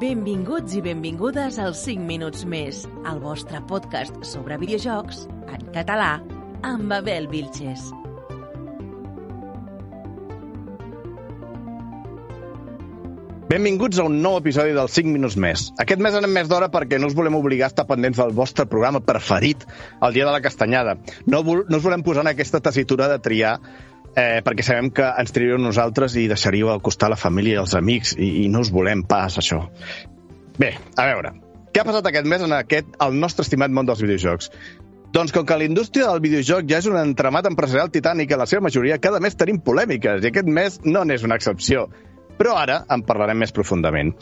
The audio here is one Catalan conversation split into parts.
Benvinguts i benvingudes als 5 minuts més, el vostre podcast sobre videojocs en català amb Abel Vilches. Benvinguts a un nou episodi dels 5 minuts més. Aquest mes anem més d'hora perquè no us volem obligar a estar pendents del vostre programa preferit el dia de la castanyada. No, no us volem posar en aquesta tessitura de triar eh, perquè sabem que ens triaríeu nosaltres i deixaríeu al costat la família i els amics i, i no us volem pas, això. Bé, a veure, què ha passat aquest mes en aquest, el nostre estimat món dels videojocs? Doncs com que la indústria del videojoc ja és un entramat empresarial titànic, en la seva majoria cada mes tenim polèmiques, i aquest mes no n'és una excepció. Però ara en parlarem més profundament.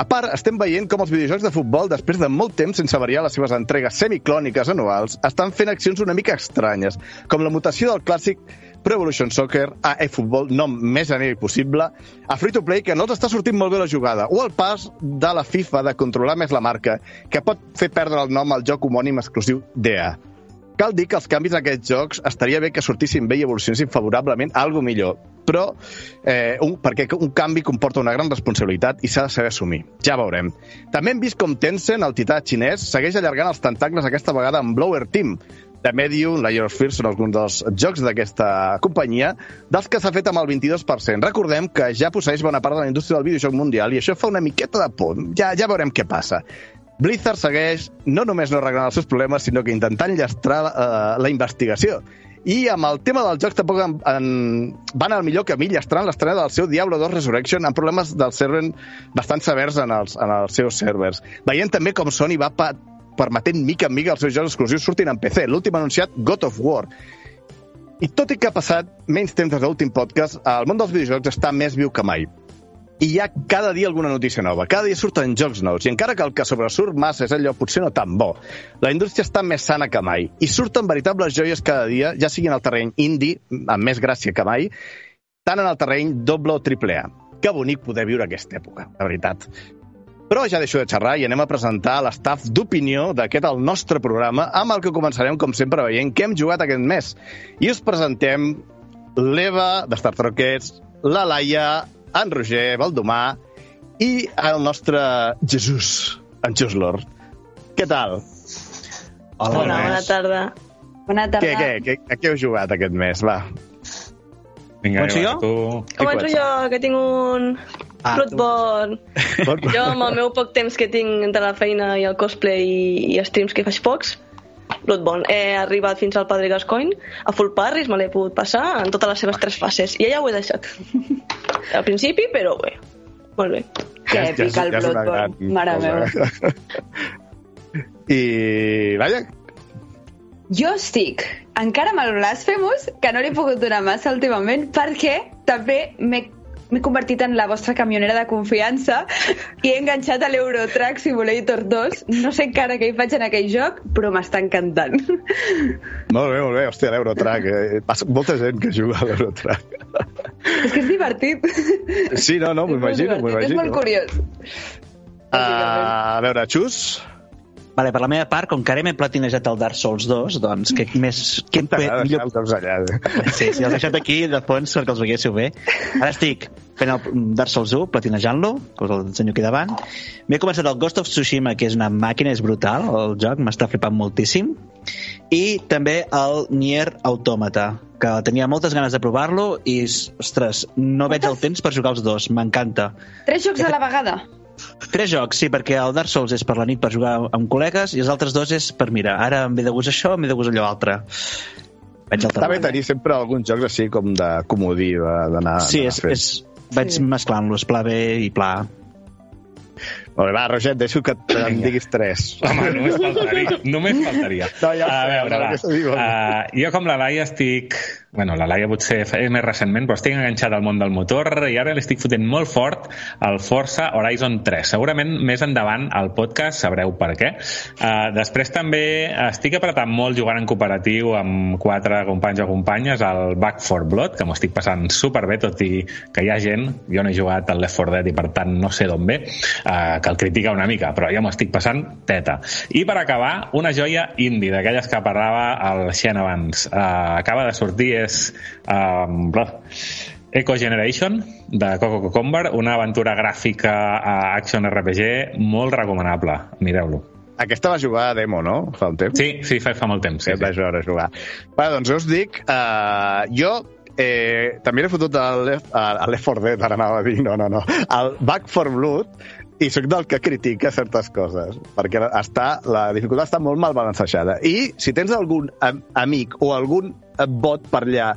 A part, estem veient com els videojocs de futbol, després de molt temps sense variar les seves entregues semiclòniques anuals, estan fent accions una mica estranyes, com la mutació del clàssic Pro Evolution Soccer a eFootball, nom més anell possible, a Free-to-Play, que no els està sortint molt bé la jugada, o el pas de la FIFA de controlar més la marca, que pot fer perdre el nom al joc homònim exclusiu d'EA. Cal dir que els canvis d'aquests jocs estaria bé que sortissin bé i evolucionessin favorablement a alguna millor, però eh, un, perquè un canvi comporta una gran responsabilitat i s'ha de saber assumir. Ja veurem. També hem vist com Tencent, el tità xinès, segueix allargant els tentacles aquesta vegada amb Blower Team, de Medium, Layer of Fear són alguns dels jocs d'aquesta companyia, dels que s'ha fet amb el 22%. Recordem que ja posseeix bona part de la indústria del videojoc mundial i això fa una miqueta de por. Ja, ja veurem què passa. Blizzard segueix no només no arreglant els seus problemes, sinó que intentant llastrar uh, la investigació. I amb el tema dels jocs tampoc en, en, van al millor camí llastrant l'estrena del seu Diablo 2 Resurrection amb problemes del server bastant severs en els, en els seus servers. Veient també com Sony va pa permetent mica en mica els seus jocs exclusius surtin en PC. L'últim anunciat, God of War. I tot i que ha passat menys temps des de l'últim podcast, el món dels videojocs està més viu que mai i hi ha cada dia alguna notícia nova. Cada dia surten jocs nous, i encara que el que sobresurt massa és allò potser no tan bo, la indústria està més sana que mai, i surten veritables joies cada dia, ja sigui en el terreny indie, amb més gràcia que mai, tant en el terreny doble o triple A. Que bonic poder viure aquesta època, la veritat. Però ja deixo de xerrar i anem a presentar l'estaf d'opinió d'aquest el nostre programa, amb el que començarem, com sempre, veient què hem jugat aquest mes. I us presentem l'Eva, de Star Trockets, la Laia, en Roger, Valdomà i el nostre Jesús, en Lord. Què tal? Hola, Hola bona tarda. Bona tarda. Què, què, què, a què heu jugat aquest mes? Va. Vinga, Començo jo? Tu... Començo jo, que tinc un... Ah, Bloodborne. jo, amb el meu poc temps que tinc entre la feina i el cosplay i, i streams que faig pocs, Bloodborne. He arribat fins al Padre Gascoigne, a Full Parris me l'he pogut passar en totes les seves tres fases. I allà ho he deixat. Al principi, però bé. Molt bé. Que èpic el Bloodborne. Mare meva. I, vaja, jo estic encara amb el Blasphemous, que no li he pogut donar massa últimament, perquè també m'he m'he convertit en la vostra camionera de confiança i he enganxat a l'Eurotrack Simulator 2. No sé encara què hi faig en aquell joc, però m'està encantant. Molt bé, molt bé. Hòstia, l'Eurotrack. Eh? Passa molta gent que juga a l'Eurotrack. És que és divertit. Sí, no, no, m'ho imagino, És molt curiós. Uh, a veure, Xus? Vale, per la meva part, com que ara m'he platinejat el Dark Souls 2, doncs què més... Què T'ha millor... els allà. Sí, sí, els he deixat aquí de fons perquè els veiéssiu bé. Ara estic fent el Dark Souls 1, platinejant-lo, que us el ensenyo aquí davant. M'he començat el Ghost of Tsushima, que és una màquina, és brutal, el joc, m'està flipant moltíssim. I també el Nier Automata, que tenia moltes ganes de provar-lo i, ostres, no veig el temps per jugar els dos, m'encanta. Tres jocs a la vegada? Tres jocs, sí, perquè el Dark Souls és per la nit per jugar amb col·legues i els altres dos és per, mira, ara em ve de gust això, em ve de gust allò altre. Vaig Està bé tenir sempre alguns jocs així com de comodí, d'anar Sí, és, és, vaig sí. mesclant-los, pla B i pla A. Molt bé, va, Roger, deixo que em diguis tres. Home, només faltaria. només faltaria. No, ja a veure, no, va. Uh, jo com la Laia estic... Bueno, la Laia potser més recentment, però estic enganxat al món del motor i ara l'estic fotent molt fort al Forza Horizon 3. Segurament més endavant al podcast sabreu per què. Uh, després també estic apretant molt jugant en cooperatiu amb quatre companys o companyes al Back 4 Blood, que m'ho estic passant superbé, tot i que hi ha gent, jo no he jugat al Left 4 Dead i per tant no sé d'on ve, uh, que el critica una mica, però jo m'ho estic passant teta. I per acabar, una joia indie, d'aquelles que parlava el Xen abans. Uh, acaba de sortir, és... Um, Eco Generation, de Coco Cucumber, una aventura gràfica a Action RPG molt recomanable. Mireu-lo. Aquesta va jugar a demo, no? Fa un temps? Sí, sí, fa, fa molt temps. Sí, sí. Va jugar a jugar. Bé, doncs us dic, uh, jo eh, també l'he fotut a Left 4 Dead, ara anava a dir, no, no, no, al Back for Blood, i sóc del que critica certes coses, perquè està, la dificultat està molt mal balancejada. I si tens algun am amic o algun bot per allà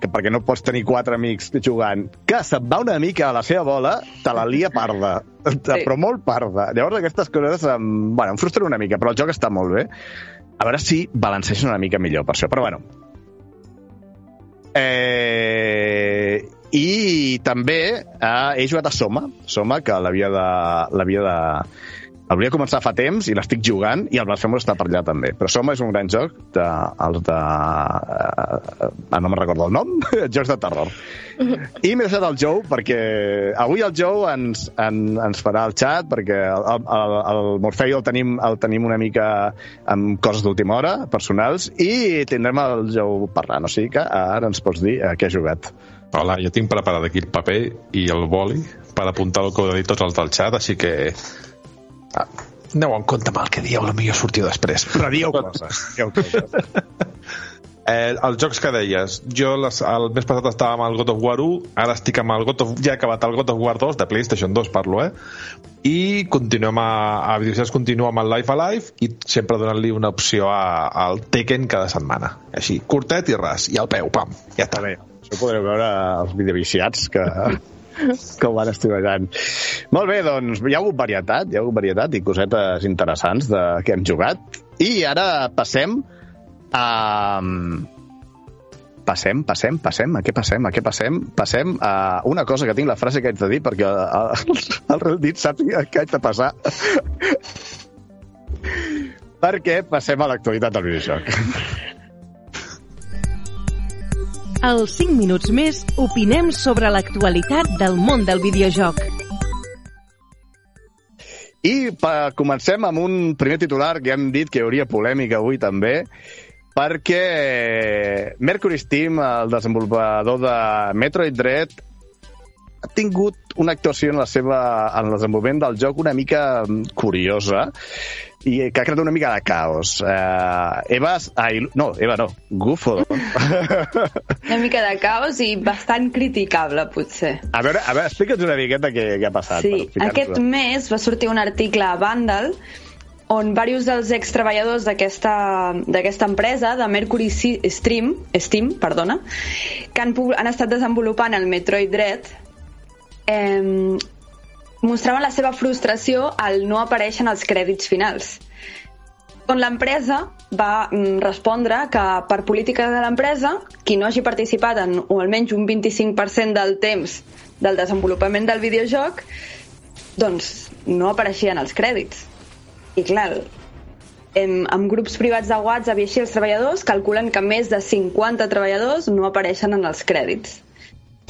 que perquè no pots tenir quatre amics jugant, que se't va una mica a la seva bola, te la lia parda. Sí. Però molt parda. Llavors aquestes coses em, bueno, em frustren una mica, però el joc està molt bé. A veure si balanceixen una mica millor per això. Però bueno, Eh, I també eh, he jugat a Soma, Soma, que l'havia de, l'havia de, Hauria començar fa temps i l'estic jugant i el Blasphemous està per allà també. Però Soma és un gran joc de, els de... Uh, no me'n recordo el nom. Jocs de terror. I m'he deixat el Joe perquè avui el Joe ens, en, ens farà el chat perquè el, el, el Morfeu el tenim, el tenim una mica amb coses d'última hora, personals, i tindrem el Joe parlant. O sigui que ara ens pots dir a què ha jugat. Hola, jo tinc preparat aquí el paper i el boli per apuntar el que heu de dir tots els del xat, així que Ah, aneu en compte amb el que dieu, millor sortiu després. Però dieu coses. Dieu coses. Eh, els jocs que deies, jo les, el mes passat estava amb el God of War 1, ara estic amb el God of... ja he acabat el God of War 2, de PlayStation 2 parlo, eh? I continuem a, a videojocs continua amb el Life Alive i sempre donant-li una opció a, al Tekken cada setmana. Així, curtet i ras, i al peu, pam, ja està. Bé, això podreu veure els videoviciats que que ho van estudiant. Molt bé, doncs hi ha hagut varietat, hi ha hagut varietat i cosetes interessants de que hem jugat. I ara passem a... Passem, passem, passem, a què passem, a què passem? Passem a una cosa que tinc la frase que haig de dir perquè el, el, dit sap què haig de passar. perquè passem a l'actualitat del videojoc. Als 5 minuts més opinem sobre l'actualitat del món del videojoc. I pa, comencem amb un primer titular que hem dit que hi hauria polèmica avui també, perquè Mercury Steam, el desenvolupador de Metroid Dread, ha tingut una actuació en, la seva, en el desenvolupament del joc una mica curiosa i que ha creat una mica de caos. Uh, Eva... Ai, no, Eva no, Gufo. una mica de caos i bastant criticable, potser. A veure, a veure explica'ns una miqueta què, què ha passat. Sí, aquest mes va sortir un article a Vandal on diversos dels ex-treballadors d'aquesta empresa, de Mercury Stream, Steam, perdona, que han, han estat desenvolupant el Metroid Dread, eh, mostraven la seva frustració al no aparèixer en els crèdits finals. On l'empresa va mm, respondre que per política de l'empresa, qui no hagi participat en o almenys un 25% del temps del desenvolupament del videojoc, doncs no apareixien els crèdits. I clar, en, en grups privats de WhatsApp i així els treballadors calculen que més de 50 treballadors no apareixen en els crèdits.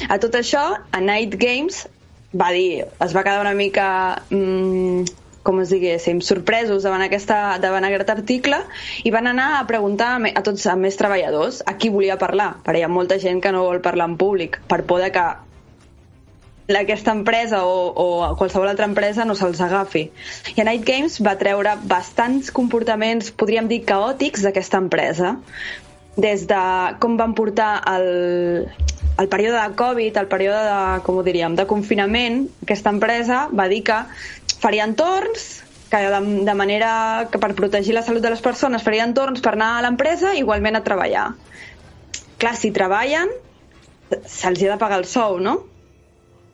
A tot això, a Night Games va dir, es va quedar una mica mmm, com es diguéssim, sorpresos davant, aquesta, davant aquest article i van anar a preguntar a, a tots a més treballadors a qui volia parlar, perquè hi ha molta gent que no vol parlar en públic per por de que aquesta empresa o, o qualsevol altra empresa no se'ls agafi. I a Night Games va treure bastants comportaments, podríem dir, caòtics d'aquesta empresa, des de com van portar el, el període de Covid, el període de, com ho diríem, de confinament, aquesta empresa va dir que farien torns, que de, de manera que per protegir la salut de les persones farien torns per anar a l'empresa igualment a treballar. Clar, si treballen, se'ls ha de pagar el sou, no?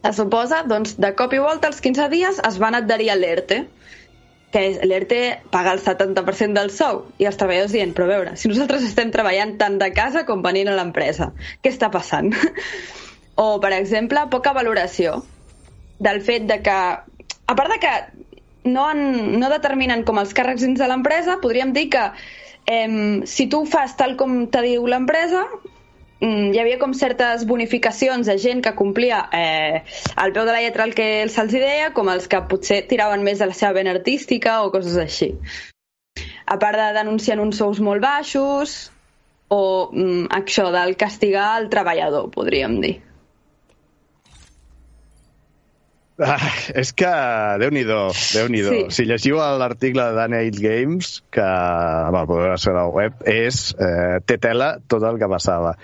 Se suposa, doncs, de cop i volta, als 15 dies es van adherir a l'ERTE, que és l'ERTE paga el 70% del sou i els treballadors dient, però veure, si nosaltres estem treballant tant de casa com venint a l'empresa, què està passant? o, per exemple, poca valoració del fet de que, a part de que no, han, no determinen com els càrrecs dins de l'empresa, podríem dir que eh, si tu fas tal com te diu l'empresa, hi havia com certes bonificacions de gent que complia eh, al peu de la lletra el que se'ls deia, com els que potser tiraven més de la seva vena artística o coses així. A part de denunciar uns sous molt baixos o mm, això del castigar el treballador, podríem dir. Ah, és que, déu-n'hi-do, déu nhi déu sí. Si llegiu l'article de Daniel Games, que bueno, podeu ser a la web, és, eh, té tela tot el que passava.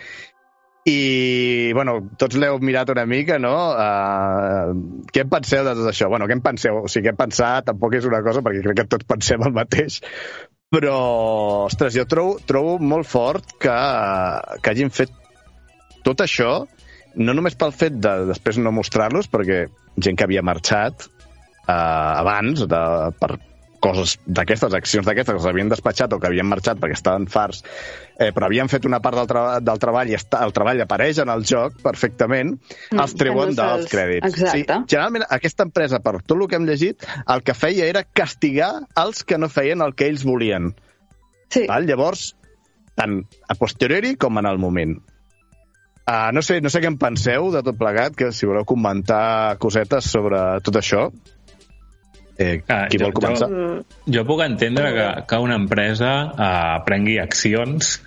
I, bueno, tots l'heu mirat una mica, no? Uh, què en penseu de tot això? Bueno, què en penseu? O sigui, què pensar tampoc és una cosa, perquè crec que tots pensem el mateix, però, ostres, jo trobo, trobo molt fort que, que hagin fet tot això, no només pel fet de després no mostrar-los, perquè gent que havia marxat eh, abans de, per coses d'aquestes, accions d'aquestes que s'havien despatxat o que havien marxat perquè estaven farts, eh, però havien fet una part del, tra del treball i està, el treball apareix en el joc perfectament, mm, els treuen dels crèdits. Exacte. Sí, generalment, aquesta empresa, per tot el que hem llegit, el que feia era castigar els que no feien el que ells volien. Sí. Val? Llavors, tant a posteriori com en el moment. Uh, no, sé, no sé què en penseu de tot plegat, que si voleu comentar cosetes sobre tot això. Eh, ah, qui jo, vol començar? Jo, jo puc entendre que, que una empresa uh, prengui accions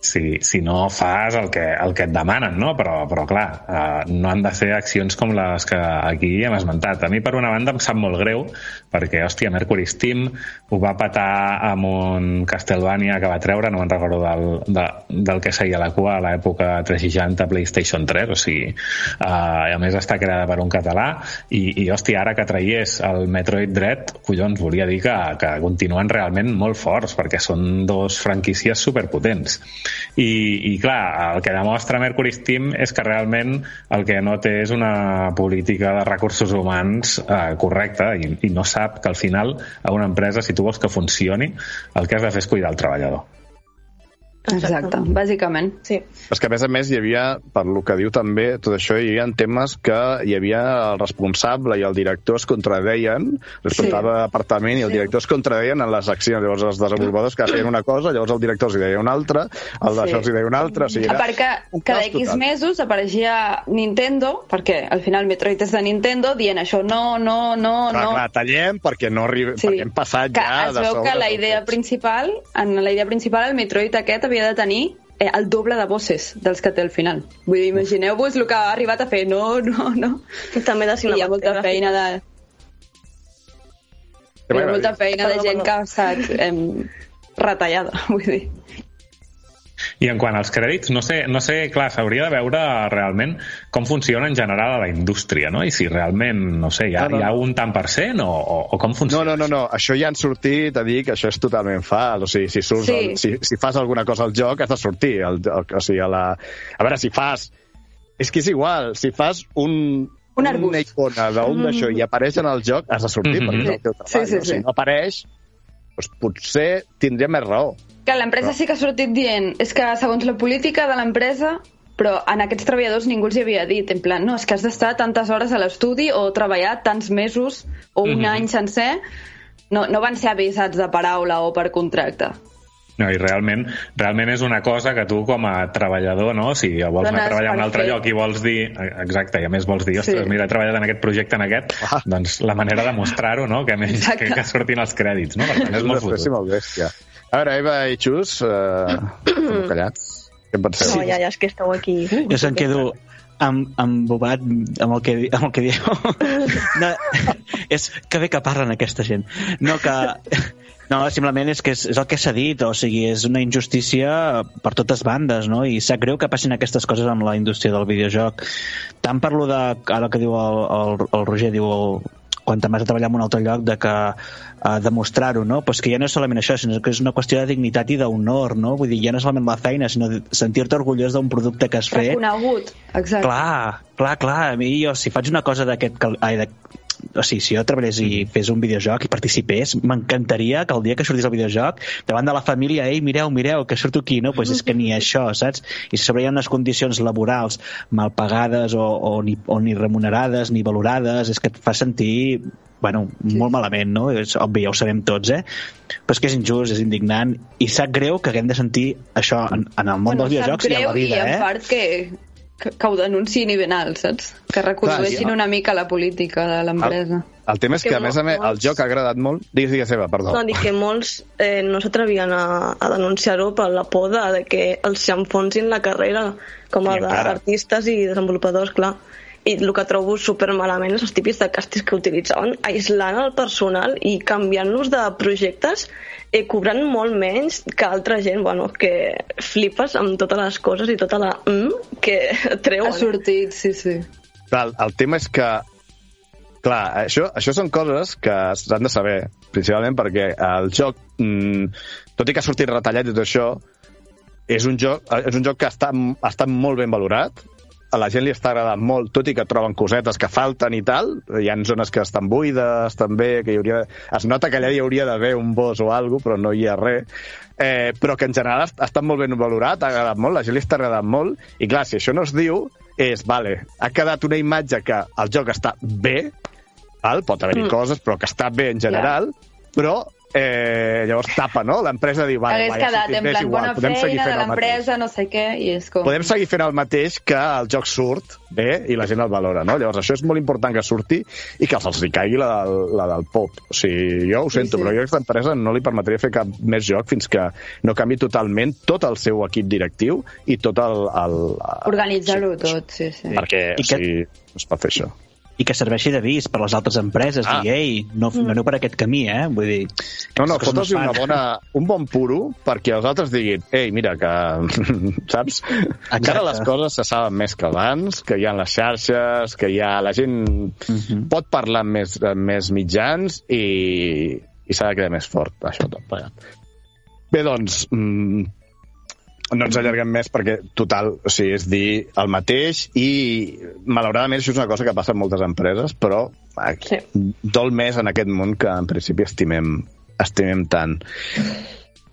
si, si no fas el que, el que et demanen, no? Però, però clar, eh, no han de fer accions com les que aquí hem esmentat. A mi, per una banda, em sap molt greu, perquè, hòstia, Mercury Steam ho va patar amb un Castlevania que va treure, no me'n recordo del, de, del que seguia la cua a l'època 360 PlayStation 3, o sigui, eh, a més està creada per un català, i, i hòstia, ara que traiés el Metroid Dread, collons, volia dir que, que continuen realment molt forts, perquè són dos franquícies superpotents. I, i clar, el que demostra Mercury Steam és que realment el que no té és una política de recursos humans eh, correcta i, i no sap que al final a una empresa, si tu vols que funcioni, el que has de fer és cuidar el treballador. Exacte, bàsicament, sí. És que, a més a més, hi havia, per lo que diu també, tot això, hi havia temes que hi havia el responsable i el director es contradeien, el responsable sí. d'apartament i el director es contradeien en les accions. Llavors, els desenvolupadors que feien una cosa, llavors el director els hi deia una altra, el sí. d'això els hi deia una altra. O sigui, a part que cada X total. mesos apareixia Nintendo, perquè al final Metroid és de Nintendo, dient això no, no, no, clar, no... Clar, tallem perquè no arribi, sí. perquè hem passat que ja... Es veu que la idea principal, en la idea principal, el Metroid aquest havia havia de tenir eh, el doble de bosses dels que té al final. Vull dir, imagineu-vos el que ha arribat a fer. No, no, no. També de Hi ha molta feina de... Hi ha molta feina de gent que ha estat eh, retallada, vull dir. I en quant als crèdits, no sé, no sé clar, s'hauria de veure realment com funciona en general a la indústria, no? I si realment, no sé, hi ha, no, no. hi ha un tant per cent o, o, o com funciona? No, no, no, no, això ja han sortit a dir que això és totalment fals. O sigui, si, surts sí. el, si, si fas alguna cosa al joc, has de sortir. El, el, o sigui, a, la... a veure, si fas... És que és igual, si fas un, un arbust. una icona d'un mm. d'això i apareix en el joc, has de sortir, mm -hmm. perquè és el teu treball. Sí, sí, sí. Si no apareix, doncs potser tindria més raó. Que l'empresa sí que ha sortit dient és que segons la política de l'empresa però en aquests treballadors ningú els hi havia dit, en plan, no, és que has d'estar tantes hores a l'estudi o treballar tants mesos o un mm -hmm. any sencer, no, no van ser avisats de paraula o per contracte. No, i realment, realment és una cosa que tu com a treballador, no? si vols anar a treballar a un altre lloc i vols dir, exacte, i a més vols dir, ostres, sí. mira, he treballat en aquest projecte, en aquest, ah. doncs la manera de mostrar-ho, no? que, més, que, que surtin els crèdits, no? Per tant, és molt fotut. molt bèstia. A veure, Eva i Xus, eh, callats. Què en penseu? No, ja, ja, és que esteu aquí. Jo se'm quedo amb, embobat amb el que, amb el que dieu. No, és que bé que parlen aquesta gent. No, que... No, simplement és que és, és el que s'ha dit, o sigui, és una injustícia per totes bandes, no? I sap greu que passin aquestes coses amb la indústria del videojoc. Tant per lo de, ara que diu el, el, el Roger, diu el, quan te'n vas a treballar en un altre lloc de que uh, demostrar-ho, no? Pues que ja no és solament això, sinó que és una qüestió de dignitat i d'honor, no? Vull dir, ja no és solament la feina, sinó sentir-te orgullós d'un producte que has fet. Reconegut, exacte. Clar, clar, clar. A mi, jo, si faig una cosa d'aquest... O sigui, si jo treballés i fes un videojoc i participés, m'encantaria que el dia que sortís el videojoc, davant de la família, ei, mireu, mireu, que surto aquí, no? Pues és que ni això, saps? I si sobre hi ha unes condicions laborals mal pagades o, o, ni, o ni remunerades ni valorades, és que et fa sentir bueno, sí. molt malament, no? És obvi, ja ho sabem tots, eh? Però és que és injust, és indignant, i sap greu que haguem de sentir això en, en el món bueno, dels videojocs i a la vida, eh? i en part que, que, que ho denunciïn i ben alt, saps? Que recondueixin Clar, sí. una mica la política de l'empresa. El, el tema és que, que a més a més, el joc ha agradat molt... Digues, digues, Eva, perdó. No, dic que molts eh, no s'atrevien a, a denunciar-ho per la por de, que els s'enfonsin la carrera com a d'artistes i desenvolupadors, clar. i el que trobo super malament és els típics de càstigs que utilitzaven, aïslant el personal i canviant-los de projectes, eh, cobrant molt menys que altra gent, bueno, que flipes amb totes les coses i tota la mm que treuen. Ha sortit, sí, sí. Clar, el, el tema és que clar, això, això són coses que s'han de saber, principalment perquè el joc, mm, tot i que ha sortit retallat i tot això, és un joc, és un joc que està, està molt ben valorat, a la gent li està agradant molt, tot i que troben cosetes que falten i tal. Hi ha zones que estan buides, també, que hi hauria... Es nota que allà hi hauria d'haver un boss o alguna però no hi ha res. Eh, però que en general ha estat molt ben valorat, ha agradat molt, la gent li està agradant molt, i clar, si això no es diu, és, vale, ha quedat una imatge que el joc està bé, val? pot haver-hi mm. coses, però que està bé en general, yeah. però eh, llavors tapa, no? L'empresa diu, vale, vale, quedat en plan, igual, bona feina de l'empresa, no sé què, i és com... Podem seguir fent el mateix que el joc surt bé i la gent el valora, no? Llavors això és molt important que surti i que els hi caigui la, la del pop. O sigui, jo ho sento, sí, sí. però jo a aquesta empresa no li permetria fer cap més joc fins que no canvi totalment tot el seu equip directiu i tot el... el Organitzar-ho sí, tot, sí, sí. Perquè, I que... o sigui, no es pot fer això i que serveixi d'avís per les altres empreses, ah. dir, ei, no, no aneu per aquest camí, eh? Vull dir... No, no, fotos una bona, un bon puro perquè els altres diguin, ei, mira, que... saps? Exacte. Encara les coses se saben més que abans, que hi ha les xarxes, que hi ha... La gent uh mhm. -huh. pot parlar amb més, amb més mitjans i, i s'ha de quedar més fort, això tot plegat. Bé, doncs, mm, no ens allarguem més perquè, total, o sigui, és dir el mateix i, malauradament, això és una cosa que passa en moltes empreses, però aquí, sí. dol més en aquest món que, en principi, estimem, estimem tant.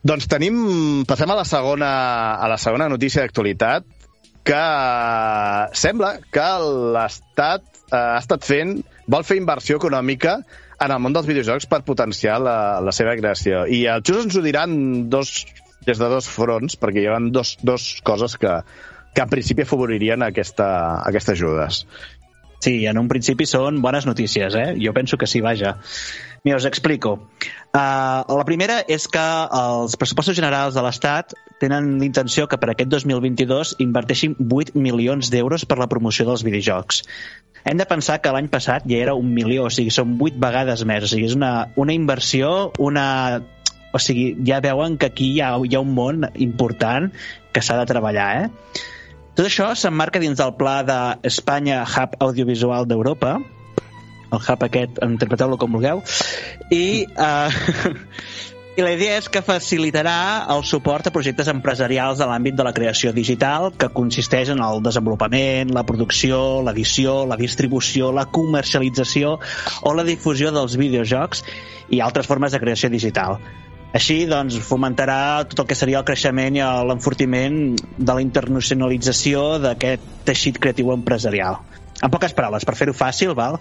Doncs tenim... Passem a la segona, a la segona notícia d'actualitat, que sembla que l'Estat eh, ha estat fent, vol fer inversió econòmica en el món dels videojocs per potenciar la, la seva creació. I els Just ens ho diran dos des de dos fronts, perquè hi ha dos, dos coses que, que en principi afavoririen aquesta, aquestes ajudes. Sí, en un principi són bones notícies, eh? Jo penso que sí, vaja. Mira, us explico. Uh, la primera és que els pressupostos generals de l'Estat tenen l'intenció que per aquest 2022 inverteixin 8 milions d'euros per la promoció dels videojocs. Hem de pensar que l'any passat ja era un milió, o sigui, són 8 vegades més. O sigui, és una, una inversió, una o sigui, ja veuen que aquí hi ha, hi ha un món important que s'ha de treballar, eh? Tot això s'emmarca dins del pla d'Espanya Hub Audiovisual d'Europa, el hub aquest, interpreteu-lo com vulgueu, i, uh, i la idea és que facilitarà el suport a projectes empresarials de l'àmbit de la creació digital, que consisteix en el desenvolupament, la producció, l'edició, la distribució, la comercialització o la difusió dels videojocs i altres formes de creació digital. Així, doncs, fomentarà tot el que seria el creixement i l'enfortiment de la internacionalització d'aquest teixit creatiu empresarial. En poques paraules, per fer-ho fàcil, val?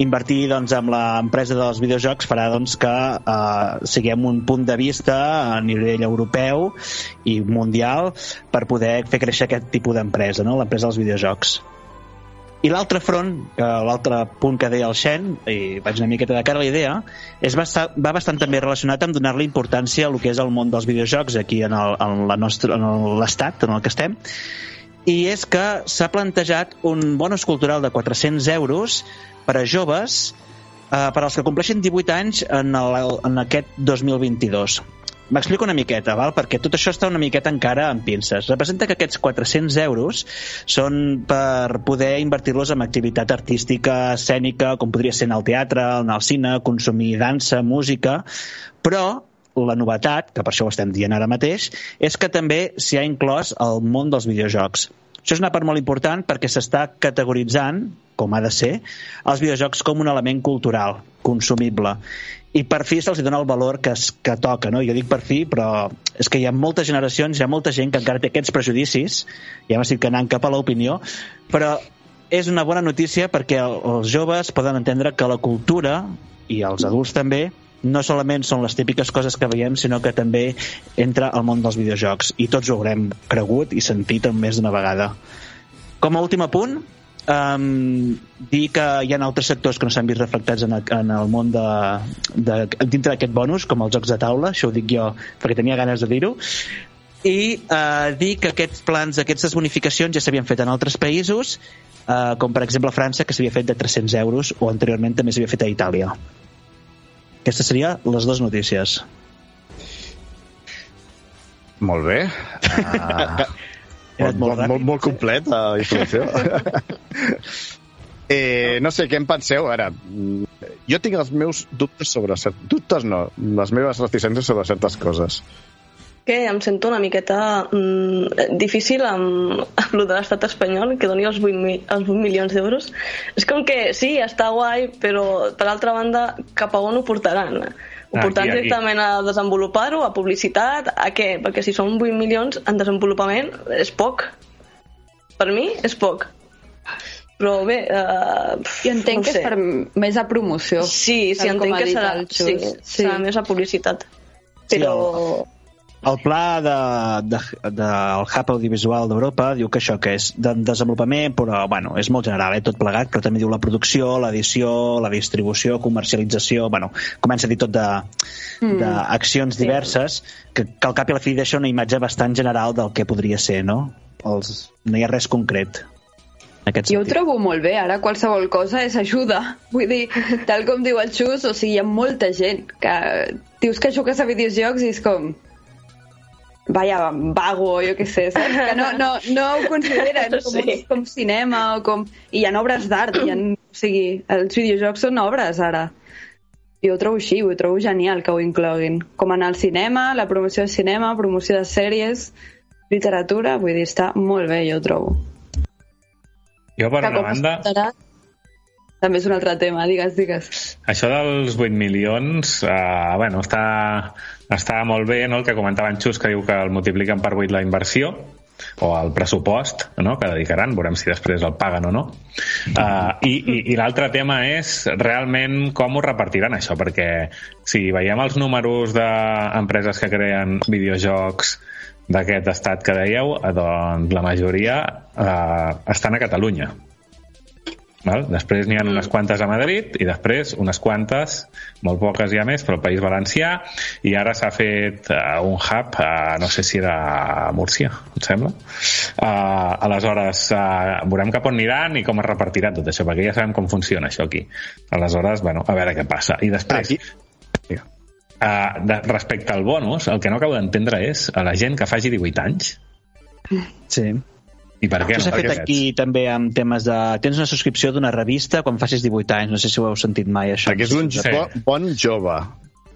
invertir doncs, amb l'empresa dels videojocs farà doncs, que eh, siguem un punt de vista a nivell europeu i mundial per poder fer créixer aquest tipus d'empresa, no? l'empresa dels videojocs. I l'altre front, l'altre punt que deia el Xen, i vaig una miqueta de cara a la idea, és bastant, va bastant també relacionat amb donar-li importància a el que és el món dels videojocs aquí en l'estat en el que estem, i és que s'ha plantejat un bonus cultural de 400 euros per a joves eh, per als que compleixen 18 anys en, el, en aquest 2022. M'explico una miqueta, val? perquè tot això està una miqueta encara en pinces. Representa que aquests 400 euros són per poder invertir-los en activitat artística, escènica, com podria ser en el teatre, en el cine, consumir dansa, música, però la novetat, que per això ho estem dient ara mateix, és que també s'hi ha inclòs el món dels videojocs. Això és una part molt important perquè s'està categoritzant, com ha de ser, els videojocs com un element cultural, consumible i per fi se'ls dona el valor que, es, que toca, no? Jo dic per fi, però és que hi ha moltes generacions, hi ha molta gent que encara té aquests prejudicis, ja m'estic anant cap a l'opinió, però és una bona notícia perquè els joves poden entendre que la cultura, i els adults també, no solament són les típiques coses que veiem, sinó que també entra al món dels videojocs. I tots ho haurem cregut i sentit en més d'una vegada. Com a últim apunt, um, dir que hi ha altres sectors que no s'han vist reflectats en el, en el món de, de, dintre d'aquest bonus, com els jocs de taula, això ho dic jo perquè tenia ganes de dir-ho, i uh, dir que aquests plans, aquestes bonificacions ja s'havien fet en altres països uh, com per exemple a França, que s'havia fet de 300 euros, o anteriorment també s'havia fet a Itàlia. Aquestes serien les dues notícies. Molt bé. Uh, molt, molt, molt, molt complet, la informació. eh, no sé, què en penseu? Ara, jo tinc els meus dubtes sobre... Cert... Dubtes no, les meves reticències sobre certes coses. Que em sento una miqueta mm, difícil amb, amb el de l'estat espanyol, que doni els 8, mi, els 8 milions d'euros. És com que sí, està guai, però per altra banda, cap a on ho portaran? Ho ah, portaran directament a desenvolupar-ho, a publicitat, a què? Perquè si són 8 milions en desenvolupament és poc. Per mi és poc però bé... Uh, jo entenc no que és per més a promoció. Sí, sí, entenc que serà, sí, sí. serà més a publicitat. Però... Sí, el, el pla de, de, de, del Hub Audiovisual d'Europa diu que això que és de desenvolupament, però bueno, és molt general, eh, tot plegat, però també diu la producció, l'edició, la distribució, comercialització, bueno, comença a dir tot mm. d'accions mm. diverses, que, que al cap i a la fi deixa una imatge bastant general del que podria ser, no? Els, no hi ha res concret jo ho trobo molt bé, ara qualsevol cosa és ajuda. Vull dir, tal com diu el Xus, o sigui, hi ha molta gent que dius que jugues a videojocs i és com vaya, vago, jo què sé, saps? Que no, no, no ho consideren com, sí. com cinema o com... I hi ha obres d'art, ha... o sigui, els videojocs són obres ara. Jo ho trobo així, ho trobo genial que ho incloguin. Com anar al cinema, la promoció de cinema, promoció de sèries, literatura, vull dir, està molt bé, jo ho trobo. Jo, per una banda... També és un altre tema, digues, digues. Això dels 8 milions, eh, bueno, està, està molt bé, no?, el que comentava en Xus, que diu que el multipliquen per 8 la inversió, o el pressupost no? que dedicaran, veurem si després el paguen o no. Uh, I i, i l'altre tema és realment com ho repartiran això, perquè si veiem els números d'empreses que creen videojocs d'aquest estat que dèieu, eh, doncs la majoria eh, estan a Catalunya. Val? Després n'hi ha unes quantes a Madrid i després unes quantes, molt poques ja més, però al País Valencià i ara s'ha fet uh, un hub, uh, no sé si era a Múrcia, em sembla. Uh, aleshores, uh, veurem cap on aniran i com es repartirà tot això, perquè ja sabem com funciona això aquí. Aleshores, bueno, a veure què passa. I després... Aquí, Uh, de, respecte al bonus, el que no acabo d'entendre és a la gent que faci 18 anys. Sí. I per què Això s'ha fet aquí ets? també amb temes de... Tens una subscripció d'una revista quan facis 18 anys, no sé si ho heu sentit mai, això. Perquè és un sí. bon, bon jove.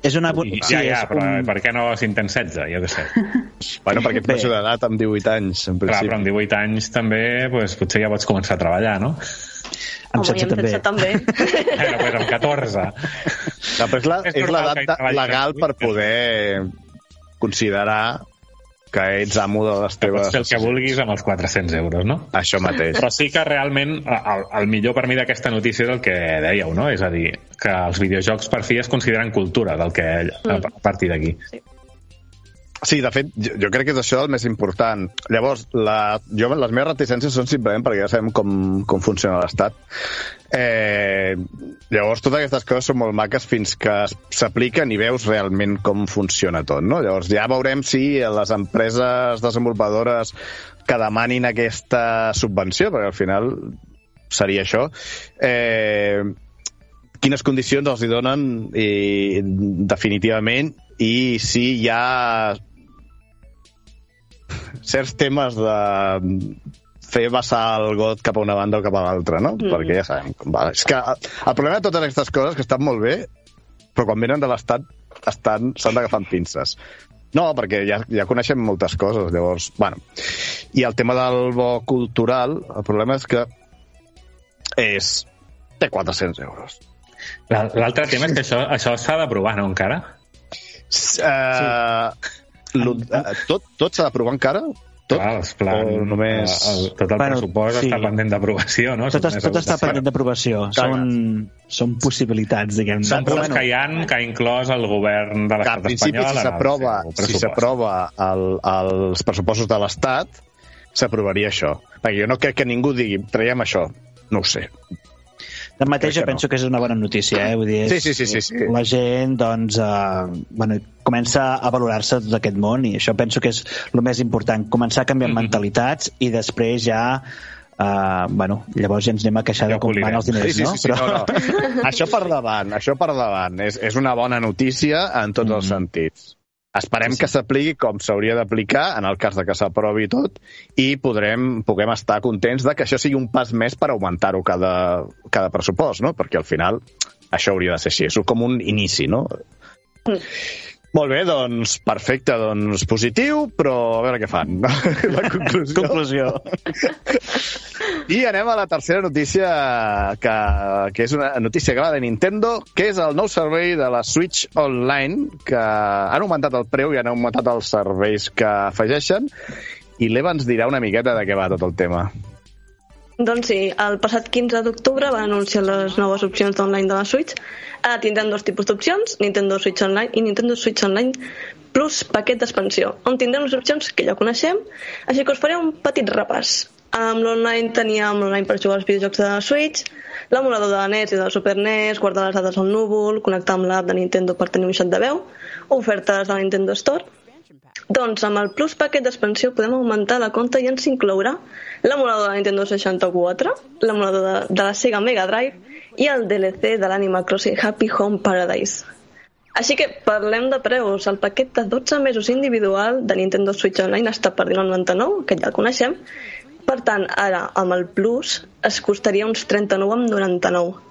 És una... I, sí, ja, ja, però un... per què no si en tens 16? Jo què sé. bueno, perquè ets major d'edat amb 18 anys, en principi. Clar, però amb 18 anys també, pues, potser ja pots començar a treballar, no? Amb Home, 16 també. també. Bueno, pues amb 14. No, però és la, és l'edat legal per poder considerar que ets amo de les teves... Pots fer el que vulguis amb els 400 euros, no? Això mateix. Però sí que realment el, el millor per mi d'aquesta notícia és el que dèieu, no? És a dir, que els videojocs per fi es consideren cultura del que mm. a partir d'aquí. Sí. Sí, de fet, jo, jo crec que és això el més important. Llavors, la, jo, les meves reticències són simplement perquè ja sabem com, com funciona l'Estat. Eh, llavors, totes aquestes coses són molt maques fins que s'apliquen i veus realment com funciona tot, no? Llavors, ja veurem si les empreses desenvolupadores que demanin aquesta subvenció, perquè al final seria això, eh, quines condicions els hi donen i, definitivament i si hi ha certs temes de fer vessar el got cap a una banda o cap a l'altra, no? Mm. Perquè ja sabem com va. És que el problema de totes aquestes coses, que estan molt bé, però quan venen de l'Estat estan s'han d'agafar amb pinces. No, perquè ja, ja coneixem moltes coses, llavors, bueno. I el tema del bo cultural, el problema és que és... té 400 euros. L'altre tema és que això, això s'ha d'aprovar, no, encara? Uh, sí. uh, tot tot s'ha d'aprovar encara? Tot? Clar, esclar, només... El, tot el bueno, pressupost sí. està pendent d'aprovació, no? Tot, tot està pendent d'aprovació. Són, són possibilitats, diguem. Són coses bueno. que hi ha, que ha inclòs el govern de l'estat espanyol. Si s'aprova si s'aprova el, els pressupostos de l'Estat, s'aprovaria això. Perquè jo no crec que ningú digui, traiem això. No ho sé. Tanmateix jo penso no. que és una bona notícia, eh? Vull dir, sí, sí, sí, sí, sí. La gent, doncs, eh, bueno, comença a valorar-se tot aquest món i això penso que és el més important, començar a canviar mm -hmm. mentalitats i després ja Uh, bueno, llavors ja ens anem a queixar de com van els diners, sí, sí, sí, sí, no? no, no. això per davant, això per davant. És, és una bona notícia en tots mm. els sentits. Esperem sí, sí. que s'apliqui com s'hauria d'aplicar en el cas de que s'aprovi tot i podrem, puguem estar contents de que això sigui un pas més per augmentar-ho cada, cada pressupost, no? Perquè al final això hauria de ser així. És com un inici, no? Mm. Molt bé, doncs perfecte, doncs positiu, però a veure què fan. La conclusió. conclusió. I anem a la tercera notícia, que, que és una notícia que va de Nintendo, que és el nou servei de la Switch Online, que han augmentat el preu i han augmentat els serveis que afegeixen, i l'Eva ens dirà una miqueta de què va tot el tema. Doncs sí, el passat 15 d'octubre van anunciar les noves opcions d'online de la Switch. Ara tindrem dos tipus d'opcions, Nintendo Switch Online i Nintendo Switch Online plus paquet d'expansió, on tindrem les opcions que ja coneixem, així que us faré un petit repàs. Amb l'online teníem l'online per jugar als videojocs de la Switch, l'emulador de la NES i de la Super NES, guardar les dades al núvol, connectar amb l'app de Nintendo per tenir un xat de veu, ofertes de la Nintendo Store, doncs amb el Plus paquet d'expansió podem augmentar la compta i ens inclourà l'emulador de la Nintendo 64, l'emulador de, de la Sega Mega Drive i el DLC de l'Animal Crossing Happy Home Paradise. Així que parlem de preus. El paquet de 12 mesos individual de Nintendo Switch Online està per 19,99, que ja el coneixem. Per tant, ara, amb el Plus, es costaria uns 39,99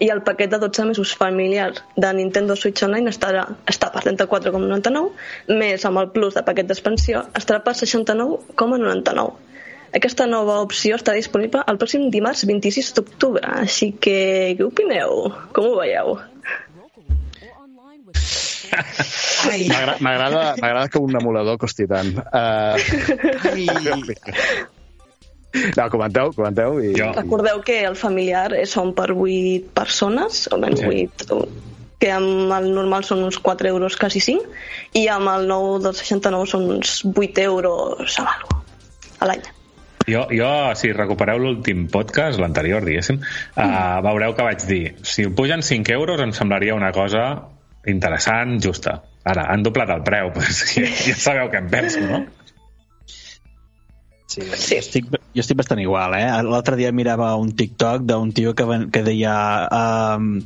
i el paquet de 12 mesos familiar de Nintendo Switch Online estarà, està per 34,99 més amb el plus de paquet d'expansió estarà per 69,99 aquesta nova opció està disponible el pròxim dimarts 26 d'octubre, així que què opineu? Com ho veieu? M'agrada que un emulador costi tant. Uh... No, comenteu, comenteu. I... Jo. Recordeu que el familiar són per 8 persones, o menys sí. 8, que amb el normal són uns 4 euros, quasi 5, i amb el nou del 69 són uns 8 euros a l'algo, a l'any. Jo, jo, si recupereu l'últim podcast, l'anterior, diguéssim, mm. uh, veureu que vaig dir, si ho pugen 5 euros em semblaria una cosa interessant, justa. Ara, han doblat el preu, pues, ja, ja sabeu què em penso, no? Sí, sí. Jo, estic, jo estic bastant igual, eh? L'altre dia mirava un TikTok d'un tio que, que deia... Um,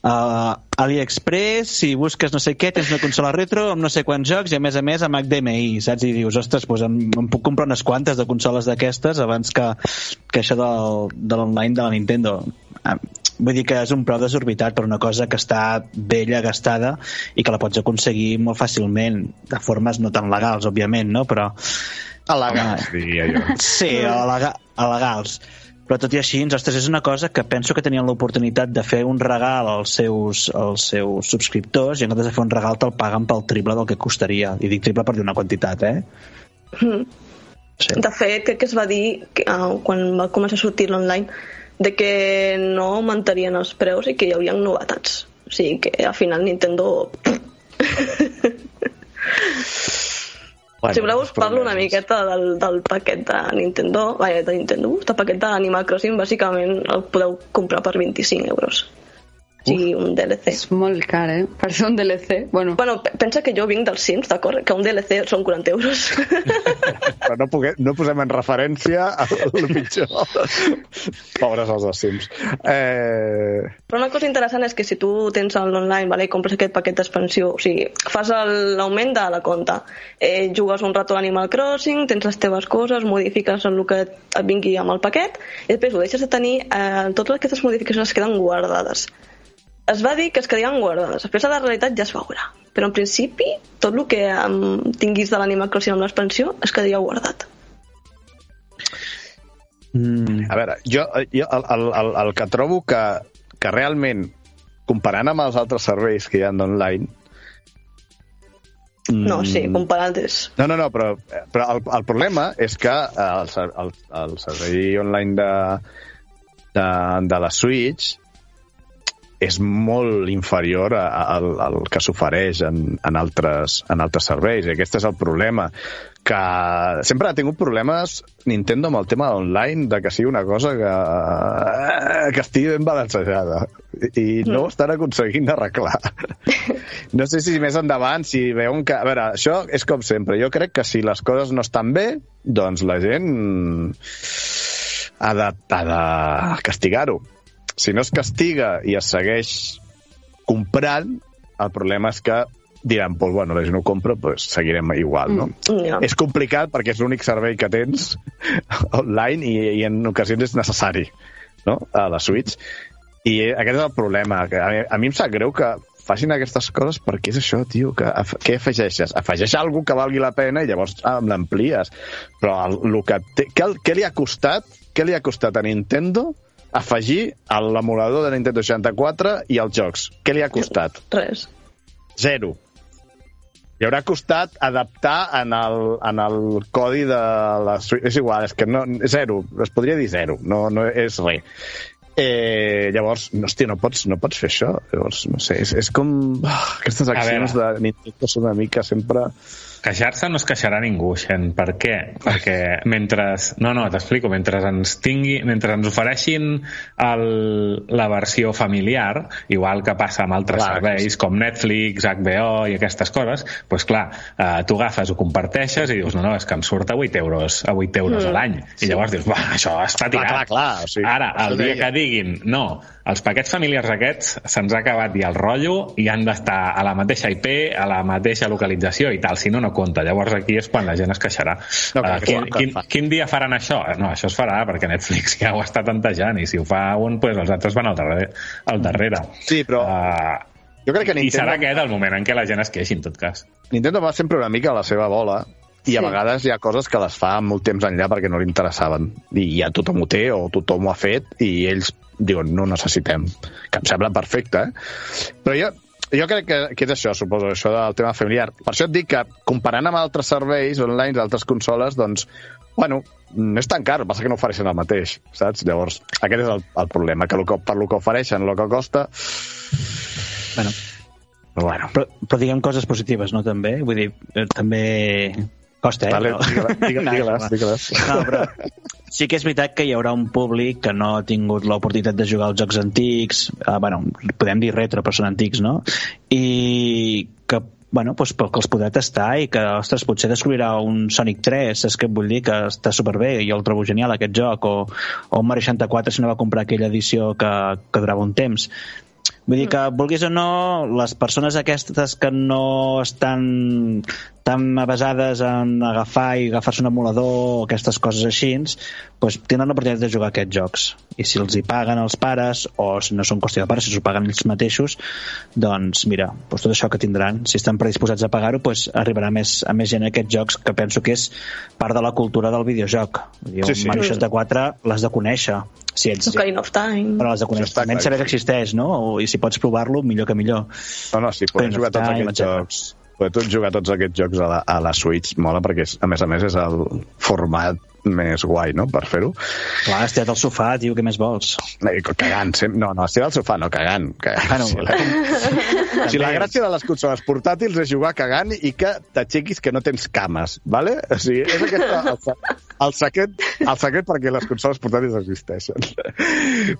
uh, AliExpress, si busques no sé què, tens una consola retro amb no sé quants jocs i a més a més amb HDMI, saps? I dius, ostres, doncs em, em puc comprar unes quantes de consoles d'aquestes abans que, que això del, de l'online de la Nintendo. Uh, vull dir que és un preu desorbitat per una cosa que està vella, gastada i que la pots aconseguir molt fàcilment, de formes no tan legals, òbviament, no? Però Alegals, diria jo. Sí, alegals. Però tot i així, ostres, és una cosa que penso que tenien l'oportunitat de fer un regal als seus, als seus subscriptors i en comptes de fer un regal te'l paguen pel triple del que costaria. I dic triple per dir una quantitat, eh? Mm. Sí. De fet, crec que es va dir que, uh, quan va començar a sortir l'online de que no augmentarien els preus i que hi haurien novetats. O sigui que al final Nintendo... Bueno, si voleu us parlo una miqueta del, del paquet de Nintendo, vaja, de Nintendo, del paquet d'Animal Crossing, bàsicament el podeu comprar per 25 euros sigui un DLC. És molt car, eh? Per ser un DLC. Bueno, bueno pensa que jo vinc dels Sims, d'acord? Que un DLC són 40 euros. Però no, puguem, no posem en referència a el pitjor. Pobres els dels Sims. Eh... Però una cosa interessant és que si tu tens l'online vale, i compres aquest paquet d'expansió, o sigui, fas l'augment de la compta, eh, jugues un rato a Animal Crossing, tens les teves coses, modifiques el que et vingui amb el paquet, i després ho deixes de tenir, eh, totes aquestes modificacions es queden guardades es va dir que es quedarien guardades. Després de la realitat ja es veurà. Però en principi, tot el que um, tinguis de l'Animal Crossing amb l'expansió es quedaria guardat. Mm. A veure, jo, jo el, el, el, el que trobo que, que realment, comparant amb els altres serveis que hi ha d'online, no, sí, mm. comparant-los. No, no, no, però, però el, el problema és que el, el, el servei online de, de, de la Switch és molt inferior a, a, al, al que s'ofereix en, en, altres, en altres serveis. I aquest és el problema que sempre ha tingut problemes Nintendo amb el tema online de que sigui una cosa que, que estigui ben balancejada i no ho estan aconseguint arreglar. No sé si més endavant, si veuen que... A veure, això és com sempre. Jo crec que si les coses no estan bé, doncs la gent ha de, ha de castigar-ho. Si no es castiga i es segueix comprant, el problema és que diran, pues, bueno, si no ho compro, pues, seguirem igual, no? Mm, ja. És complicat perquè és l'únic servei que tens online i, i en ocasions és necessari, no?, a la Switch. I aquest és el problema. Que a, mi, a mi em sap greu que facin aquestes coses perquè és això, tio, que af què afegeixes? Afegeix alguna que valgui la pena i llavors ah, l'amplies. Però el, el que té, què, què li ha costat què li ha costat a Nintendo afegir a l'emulador de Nintendo 64 i els jocs? Què li ha costat? Res. Zero. Li haurà costat adaptar en el, en el codi de la Switch. És igual, és que no, zero. Es podria dir zero, no, no és res. Eh, llavors, no, hòstia, no pots, no pots fer això. Llavors, no sé, és, és com... Oh, aquestes accions de Nintendo són una mica sempre... Queixar-se no es queixarà ningú, Xen. Per què? Perquè mentre... No, no, t'explico. Mentre ens tingui... Mentre ens ofereixin el, la versió familiar, igual que passa amb altres Clar, serveis sí. com Netflix, HBO i aquestes coses, doncs clar, eh, tu agafes, ho comparteixes i dius, no, no, és que em surt a 8 euros, a 8 euros Mm. a l'any. I llavors dius, va, això està Clar, tirat. clar, clar, o sigui, Ara, el dia deia. que diguin, no, els paquets familiars aquests se'ns ha acabat ja el rotllo i han d'estar a la mateixa IP, a la mateixa localització i tal, si no, no compta. Llavors aquí és quan la gent es queixarà. No, clar, que quin, quin, quin dia faran això? No, això es farà perquè Netflix ja ho està tantejant i si ho fa un, pues els altres van al darrere. Al darrere. Sí, però Uh, jo crec que I serà Nintendo, aquest el moment en què la gent es queixi, en tot cas. Nintendo va sempre una mica a la seva bola i a Sí. vegades hi ha coses que les fa molt temps enllà perquè no li interessaven. I ja tothom ho té o tothom ho ha fet i ells diuen no necessitem. Que em sembla perfecte, eh? Però jo, jo crec que, que és això, suposo, això del tema familiar. Per això et dic que, comparant amb altres serveis online d'altres consoles, doncs, bueno, no és tan car, passa que no ofereixen el mateix, saps? Llavors, aquest és el, el problema, que, el que per lo que ofereixen, el que costa... Bueno, bueno, però, però diguem coses positives, no, també? Vull dir, eh, també costa, eh? vale, però- digue-les, digue- No, digue-les. No, però sí que és veritat que hi haurà un públic que no ha tingut l'oportunitat de jugar als jocs antics, eh, bueno, podem dir retro, però són antics, no? I que bueno, doncs, pel que els podrà tastar i que, ostres, potser descobrirà un Sonic 3, és que vull dir que està superbé, jo el trobo genial aquest joc, o, o un Mario 64 si no va comprar aquella edició que, que durava un temps. Vull dir que, vulguis o no, les persones aquestes que no estan tan avasades en agafar i agafar-se un emulador o aquestes coses així, doncs tenen l'oportunitat de jugar a aquests jocs. I si els hi paguen els pares, o si no són qüestió de pares, si s'ho paguen ells mateixos, doncs mira, doncs tot això que tindran, si estan predisposats a pagar-ho, doncs arribarà més, a més gent a aquests jocs que penso que és part de la cultura del videojoc. Vull dir, Sí, un sí. Mario 64 l'has de conèixer. Si ets, Ocarina of Time. però l'has de conèixer. està Almenys saber que existeix, no? O- I si pots provar-lo, millor que millor. No, no, sí, podem Ocarina jugar tots aquests etcètera. jocs. Poder tots jugar tots aquests jocs a la, a la Switch mola perquè, és, a més a més, és el format més guai, no?, per fer-ho. Clar, has tirat al sofà, tio, què més vols? Eh, Cagant, sempre... no, no, estic al sofà, no, cagant. cagant. Bueno, si, la... si la gràcia de les consoles portàtils és jugar cagant i que t'aixequis que no tens cames, vale? O sigui, és aquest el, el, secret, el secret perquè les consoles portàtils existeixen.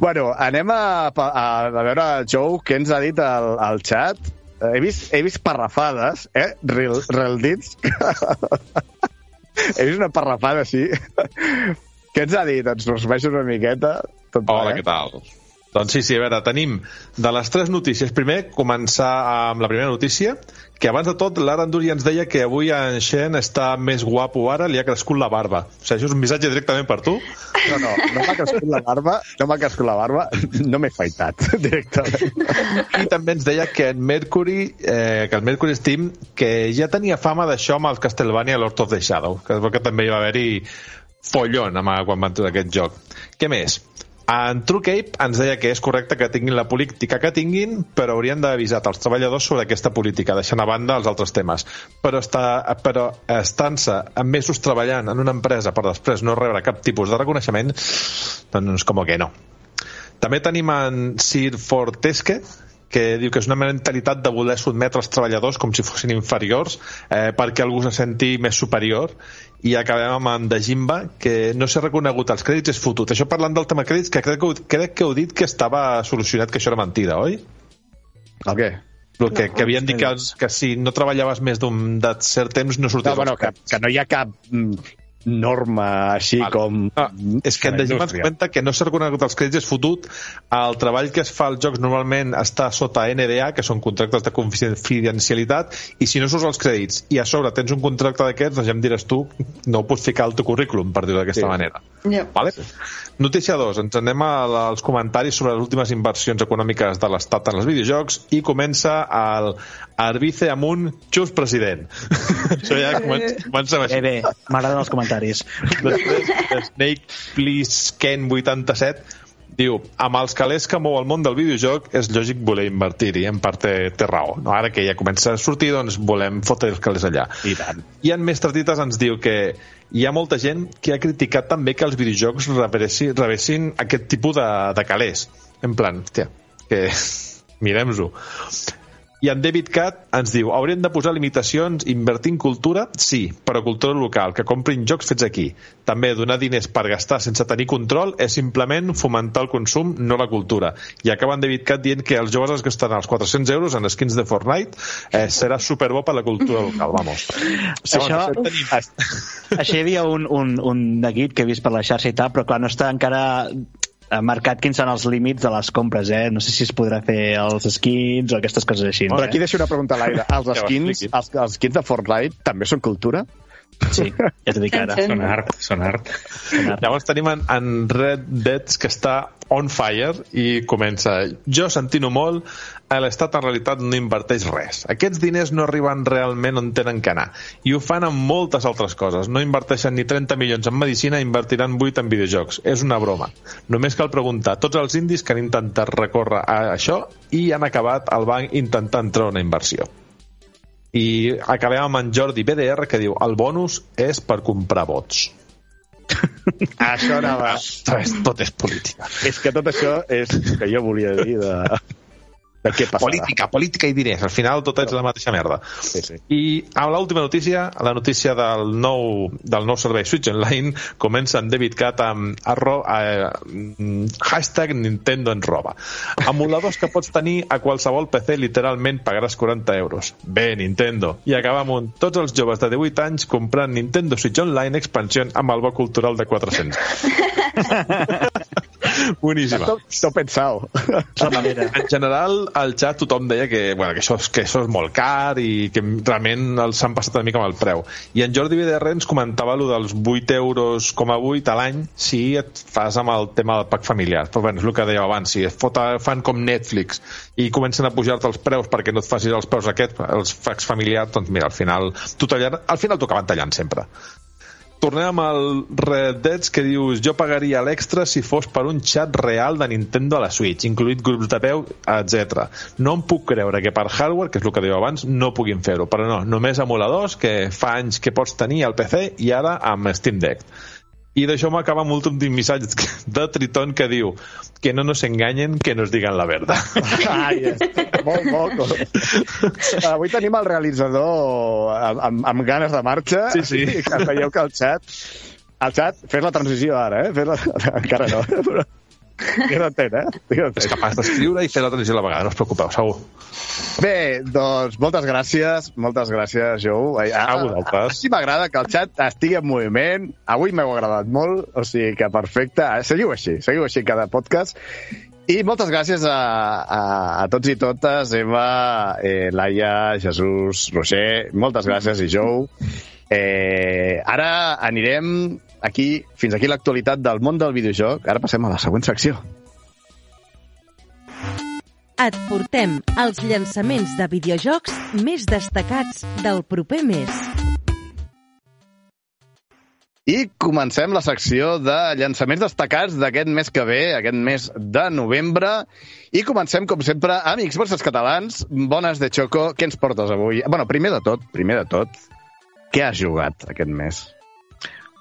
bueno, anem a, a, a veure, Joe, què ens ha dit al, al xat? He vist, he vist parrafades, eh? Real, real dits. he vist una parrafada així. Què ens ha dit? Ens resumeixo una miqueta? Tot Hola, plegat? què tal? Doncs sí, sí, a veure, tenim de les tres notícies. Primer, començar amb la primera notícia, que abans de tot l'Ara Anduri ens deia que avui en Shen està més guapo ara, li ha crescut la barba. O sigui, això és un missatge directament per tu. No, no, no m'ha crescut la barba, no m'ha crescut la barba, no m'he faitat directament. I també ens deia que en Mercury, eh, que el Mercury Steam, que ja tenia fama d'això amb el Castlevania Lord of the Shadow, que que també hi va haver-hi follon amb, quan van treure aquest joc. Què més? En Truecape ens deia que és correcte que tinguin la política que tinguin, però haurien d'avisar els treballadors sobre aquesta política, deixant a banda els altres temes. Però, està, però estant-se mesos treballant en una empresa per després no rebre cap tipus de reconeixement, doncs com que no. També tenim en Sir Fortesque, que diu que és una mentalitat de voler sotmetre els treballadors com si fossin inferiors eh, perquè algú se senti més superior i acabem amb en de Jimba que no s'ha reconegut els crèdits és fotut això parlant del tema crèdits que crec que, crec que heu dit que estava solucionat que això era mentida, oi? El què? Però que, que havien dit que, que si no treballaves més d'un de cert temps no No, sorties bueno, que, que no hi ha cap mm, norma així Val. com... Ah, és que en la Dejim ens comenta que no s'ha reconegut els crèdits és fotut, el treball que es fa als jocs normalment està sota NDA, que són contractes de confidencialitat, i si no surts els crèdits i a sobre tens un contracte d'aquests, doncs ja em diràs tu, no ho pots ficar al teu currículum, per dir-ho d'aquesta Sí. manera. Ja. Vale? Notícia 2. Ens anem als comentaris sobre les últimes inversions econòmiques de l'Estat en els videojocs i comença el Arbice Amunt, just president. Això ja comença, comença Bé, així. bé, m'agraden els comentaris. Després, Snake Please Ken 87 diu, amb els calés que mou el món del videojoc és lògic voler invertir-hi, en part té, té raó. No? Ara que ja comença a sortir, doncs volem fotre els calés allà. I tant. I en més tardites ens diu que hi ha molta gent que ha criticat també que els videojocs rebessin, rebessin aquest tipus de, de calés. En plan, hòstia, que mirem-ho. I en David Cat ens diu hauríem de posar limitacions, invertir en cultura, sí, però cultura local, que comprin jocs fets aquí. També donar diners per gastar sense tenir control és simplement fomentar el consum, no la cultura. I acaba en David Cat dient que els joves es gastaran els 400 euros en skins de Fortnite, eh, serà superbo per la cultura local, vamos. Sí, això, això hi havia un, un, un neguit que he vist per la xarxa i tal, però clar, no està encara eh, marcat quins són els límits de les compres, eh? No sé si es podrà fer els skins o aquestes coses així. Però Eh? aquí deixo una pregunta a l'aire. Els skins, els, els skins de Fortnite també són cultura? Sí, ja t'ho dic ara. Són art, són art. Llavors tenim en, en Red Dead que està on fire i comença jo sentint-ho molt l'estat en realitat no inverteix res. Aquests diners no arriben realment on tenen que anar i ho fan amb moltes altres coses. No inverteixen ni 30 milions en medicina invertiran 8 en videojocs. És una broma. Només cal preguntar a tots els indis que han intentat recórrer a això i han acabat al banc intentant treure una inversió i acabem amb en Jordi BDR que diu el bonus és per comprar vots. Això anava... tot és, política. És que tot això és que jo volia dir de, de què passarà. política, política i diners. Al final tot és la mateixa merda. Sí, sí. I amb l'última notícia, la notícia del nou, del nou servei Switch Online, comença en David Cat amb arro, eh, mm, hashtag Nintendo en roba. Emuladors que pots tenir a qualsevol PC literalment pagaràs 40 euros. Bé, Nintendo. I acaba amb un tots els joves de 18 anys comprant Nintendo Switch Online expansió amb el bo cultural de 400. Boníssima. Pensau. La manera. En general, al xat tothom deia que, bueno, que, això, és- que això és molt car i que realment els han passat una mica amb el preu. I en Jordi BDR ens comentava lo dels 8 euros com a 8 a l'any si et fas amb el tema del pack familiar. Però bueno, és el que dèieu abans, si es fota, fan com Netflix i comencen a pujar-te els preus perquè no et facis els preus aquests, els packs familiars, doncs mira, al final t'ho tallen, al final t'ho acaben tallant sempre. Tornem amb el Red Dead que dius jo pagaria l'extra si fos per un xat real de Nintendo a la Switch, incluït grups de peu, etc. No em puc creure que per hardware, que és el que dèieu abans, no puguin fer-ho, però no, només emuladors que fa anys que pots tenir al PC i ara amb Steam Deck. I d'això m'acaba amb l'últim missatge de Triton que diu que no nos enganyen, que nos digan la verdad. Ai, molt poc. Avui tenim el realitzador amb, amb, amb ganes de marxa. Sí, sí. Que veieu que el xat... El xat, fes la transició ara, eh? Fes la... Encara no, però... Entén, eh? Tinc És capaç d'escriure i fer la transició a la vegada, no us preocupeu, segur. Bé, doncs moltes gràcies, moltes gràcies, Joe. Ai, A vosaltres. Sí m'agrada que el xat estigui en moviment. Avui m'heu agradat molt, o sigui que perfecte. Seguiu així, seguiu així cada podcast. I moltes gràcies a, a, a tots i totes, Eva, eh, Laia, Jesús, Roger, moltes gràcies i Joe. Eh, ara anirem aquí, fins aquí l'actualitat del món del videojoc. Ara passem a la següent secció. Et portem els llançaments de videojocs més destacats del proper mes. I comencem la secció de llançaments destacats d'aquest mes que ve, aquest mes de novembre. I comencem, com sempre, amics versus catalans. Bones de Choco, què ens portes avui? bueno, primer de tot, primer de tot, què has jugat aquest mes?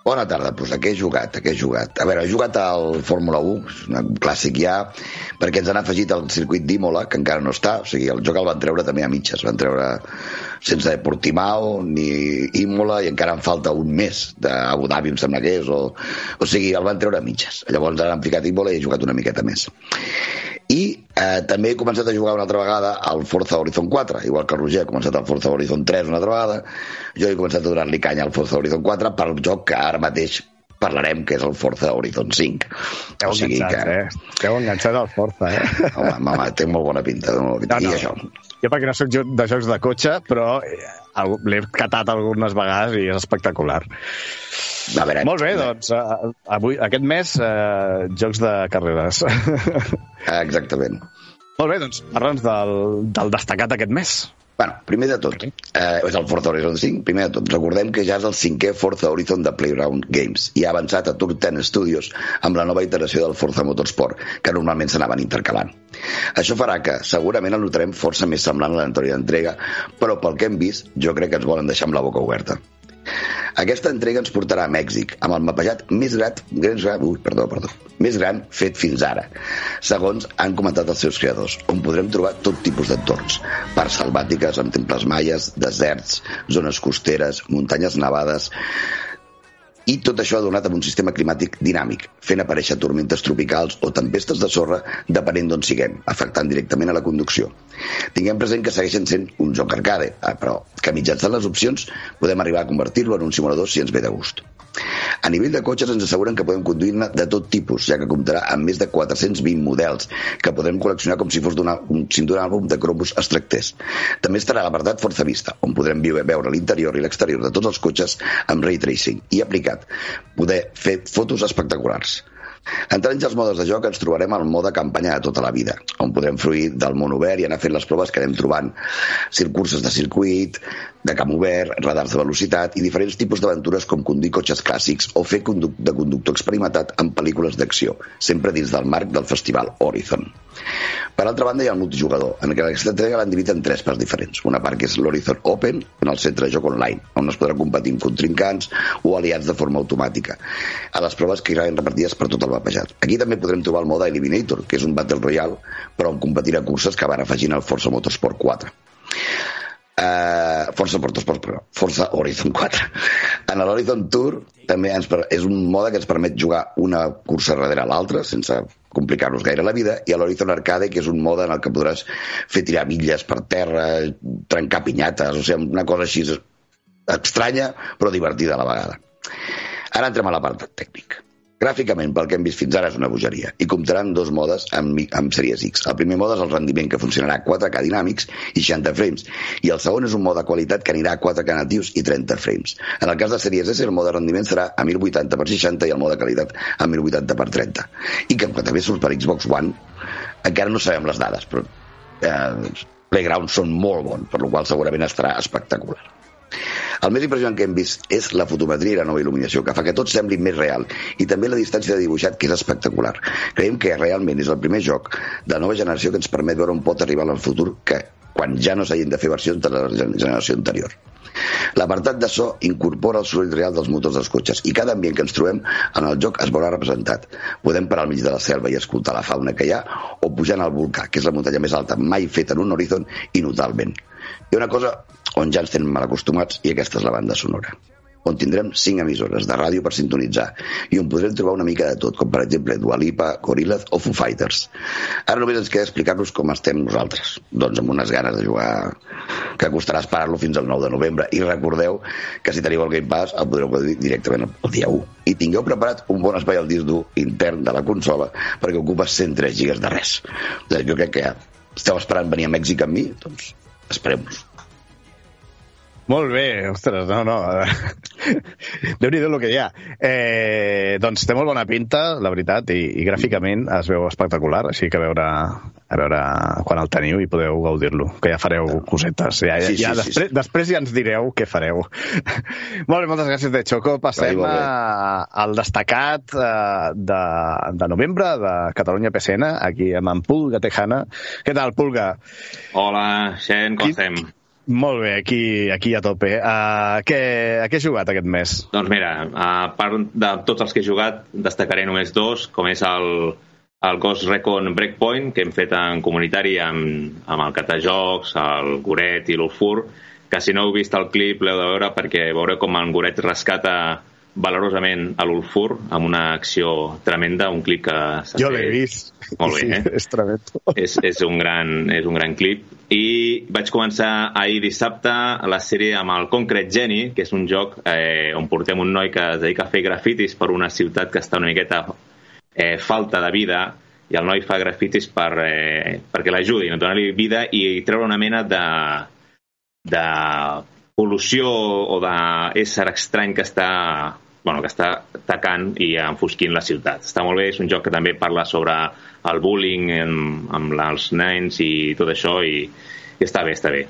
Bona tarda, doncs a què he jugat? A què he jugat? A veure, he jugat al Fórmula 1, és un clàssic ja, perquè ens han afegit el circuit d'Imola, que encara no està, o sigui, el joc el van treure també a mitges, van treure sense Portimao ni Imola i encara en falta un mes d'Abu Dhabi, em sembla que és, o, o sigui, el van treure a mitges. Llavors ara han ficat Imola i he jugat una miqueta més. I eh, també he començat a jugar una altra vegada al Forza Horizon 4, igual que Roger ha començat al Forza Horizon 3 una altra vegada, jo he començat a donar-li canya al Forza Horizon 4 pel joc que ara mateix parlarem, que és el Forza Horizon 5. Esteu o sigui enganxats, que... eh? Esteu enganxats al Forza, eh? Home, mama, té molt bona pinta. Molt bona pinta. No, no. I això. Jo perquè no sóc de jocs de cotxe, però eh, l'he catat algunes vegades i és espectacular. A veure, Molt bé, doncs, uh, avui, aquest mes, uh, jocs de carreres. Exactament. Molt bé, doncs, parla'ns del, del destacat aquest mes. Bueno, primer de tot, eh, és el Forza Horizon 5, primer de tot, recordem que ja és el cinquè Forza Horizon de Playground Games i ha avançat a 10 Studios amb la nova iteració del Forza Motorsport, que normalment s'anaven intercalant. Això farà que segurament el notarem força més semblant a l'anterior entrega, però pel que hem vist, jo crec que ens volen deixar amb la boca oberta. Aquesta entrega ens portarà a Mèxic, amb el mapejat més gran, gran, ui, perdó, perdó, més gran fet fins ara, segons han comentat els seus creadors, on podrem trobar tot tipus d'entorns, parts salvàtiques amb temples maies, deserts, zones costeres, muntanyes nevades, i tot això ha donat amb un sistema climàtic dinàmic, fent aparèixer tormentes tropicals o tempestes de sorra depenent d'on siguem, afectant directament a la conducció. Tinguem present que segueixen sent un joc arcade, eh, però que mitjançant les opcions podem arribar a convertir-lo en un simulador si ens ve de gust. A nivell de cotxes ens asseguren que podem conduir-ne de tot tipus, ja que comptarà amb més de 420 models que podrem col·leccionar com si fos d'un àlbum de cromos es tractés. També estarà l'apartat Forza Vista, on podrem veure l'interior i l'exterior de tots els cotxes amb ray tracing i aplicat poder fer fotos espectaculars. Entrant ja als modes de joc ens trobarem al mode campanya de tota la vida, on podrem fruir del món obert i anar fent les proves que anem trobant. Circursos de circuit, de camp obert, radars de velocitat i diferents tipus d'aventures com conduir cotxes clàssics o fer conduc de conductor experimentat en pel·lícules d'acció, sempre dins del marc del festival Horizon. Per altra banda, hi ha el multijugador, en què aquesta entrega l'han dividit en tres parts diferents. Una part que és l'Horizon Open, en el centre de joc online, on es podrà competir amb contrincants o aliats de forma automàtica, a les proves que iran repartides per tot el mapejat. Aquí també podrem trobar el mode Eliminator, que és un Battle Royale, però on competirà curses que van afegint al Forza Motorsport 4. Uh, Forza Motorsport, però Forza Horizon 4. En l'Horizon Tour també ens és un mode que ens permet jugar una cursa darrere l'altra sense complicar-nos gaire la vida, i a l'Horizon Arcade, que és un mode en el que podràs fer tirar milles per terra, trencar pinyates, o sigui, una cosa així estranya, però divertida a la vegada. Ara entrem a la part tècnic. Gràficament, pel que hem vist fins ara, és una bogeria i comptaran dos modes amb, amb Series X. El primer mode és el rendiment, que funcionarà a 4K dinàmics i 60 frames, i el segon és un mode de qualitat que anirà a 4K natius i 30 frames. En el cas de Series S, el mode de rendiment serà a 1080 x 60 i el mode de qualitat a 1080 x 30. I que, que també surt per Xbox One, encara no sabem les dades, però eh, Playground són molt bons, per la qual segurament estarà espectacular. El més impressionant que hem vist és la fotometria i la nova il·luminació, que fa que tot sembli més real, i també la distància de dibuixat, que és espectacular. Creiem que realment és el primer joc de nova generació que ens permet veure on pot arribar el futur que quan ja no s'hagin de fer versions de la generació anterior. L'apartat de so incorpora el soroll real dels motors dels cotxes i cada ambient que ens trobem en el joc es veurà representat. Podem parar al mig de la selva i escoltar la fauna que hi ha o pujar al volcà, que és la muntanya més alta mai feta en un horizon i notar el vent. Hi ha una cosa on ja ens tenen mal acostumats i aquesta és la banda sonora on tindrem cinc emissores de ràdio per sintonitzar i on podrem trobar una mica de tot, com per exemple Dualipa, Gorillaz o Foo Fighters. Ara només ens queda explicar-nos com estem nosaltres, doncs amb unes ganes de jugar que costarà esperar-lo fins al 9 de novembre. I recordeu que si teniu el Game Pass el podreu dir directament el dia 1. I tingueu preparat un bon espai al disc dur intern de la consola perquè ocupa 103 gigas de res. Doncs jo crec que ja esteu esperant venir a Mèxic amb mi, doncs esperem-nos. Molt bé, ostres, no, no. Déu-n'hi-do el que hi ha. Eh, doncs té molt bona pinta, la veritat, i, i gràficament es veu espectacular, així que a veure, a veure quan el teniu i podeu gaudir-lo, que ja fareu cosetes. Ja, ja, sí, sí, ja, sí, després, sí. després ja ens direu què fareu. molt bé, moltes gràcies de Xoco. Passem a, al destacat eh, de, de novembre de Catalunya PSN, aquí amb en Pulga Tejana. Què tal, Pulga? Hola, Xen, com estem? Molt bé, aquí, aquí a tope. Uh, què, a què has jugat aquest mes? Doncs mira, a part de tots els que he jugat, destacaré només dos, com és el, el Ghost Recon Breakpoint, que hem fet en comunitari amb, amb el Catajocs, el Goret i l'Ulfur, que si no heu vist el clip l'heu de veure perquè veureu com en Goret rescata valerosament a l'Ulfur amb una acció tremenda, un clip que s'ha Jo l'he vist. Molt bé, sí, eh? És tremendo. és, és, un gran, és un gran clip. I vaig començar ahir dissabte la sèrie amb el Concrete Genie, que és un joc eh, on portem un noi que es dedica a fer grafitis per una ciutat que està una miqueta eh, falta de vida i el noi fa grafitis per, eh, perquè l'ajudi, no? donar-li vida i treure una mena de, de pol·lució o d'ésser estrany que està bueno, que està atacant i enfosquint la ciutat. Està molt bé, és un joc que també parla sobre el bullying amb, amb els nens i tot això i, i està bé, està bé.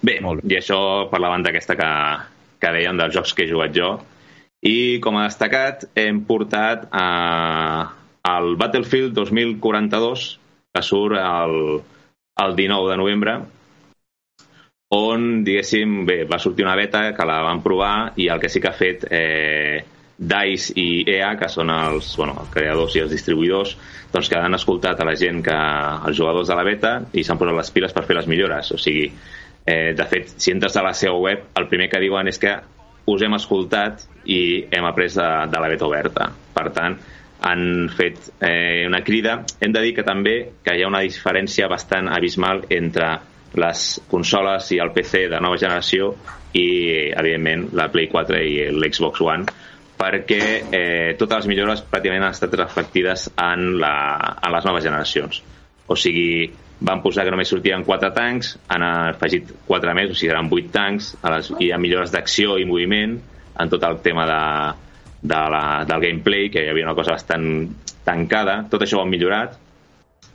Bé, molt bé. i això per la banda aquesta que, que dèiem dels jocs que he jugat jo. I com a destacat hem portat a, al Battlefield 2042 que surt el, el 19 de novembre on, diguéssim, bé, va sortir una beta que la van provar i el que sí que ha fet eh, DICE i EA, que són els, bueno, els creadors i els distribuïdors, doncs que han escoltat a la gent, que els jugadors de la beta, i s'han posat les piles per fer les millores. O sigui, eh, de fet, si entres a la seva web, el primer que diuen és que us hem escoltat i hem après de, de la beta oberta. Per tant, han fet eh, una crida. Hem de dir que també que hi ha una diferència bastant abismal entre les consoles i el PC de nova generació i, evidentment, la Play 4 i l'Xbox One perquè eh, totes les millores pràcticament han estat reflectides en, la, en les noves generacions. O sigui, van posar que només sortien 4 tancs, han afegit 4 més, o sigui, eren 8 tancs, a les, hi ha millores d'acció i moviment en tot el tema de, de la, del gameplay, que hi havia una cosa bastant tancada, tot això ho han millorat,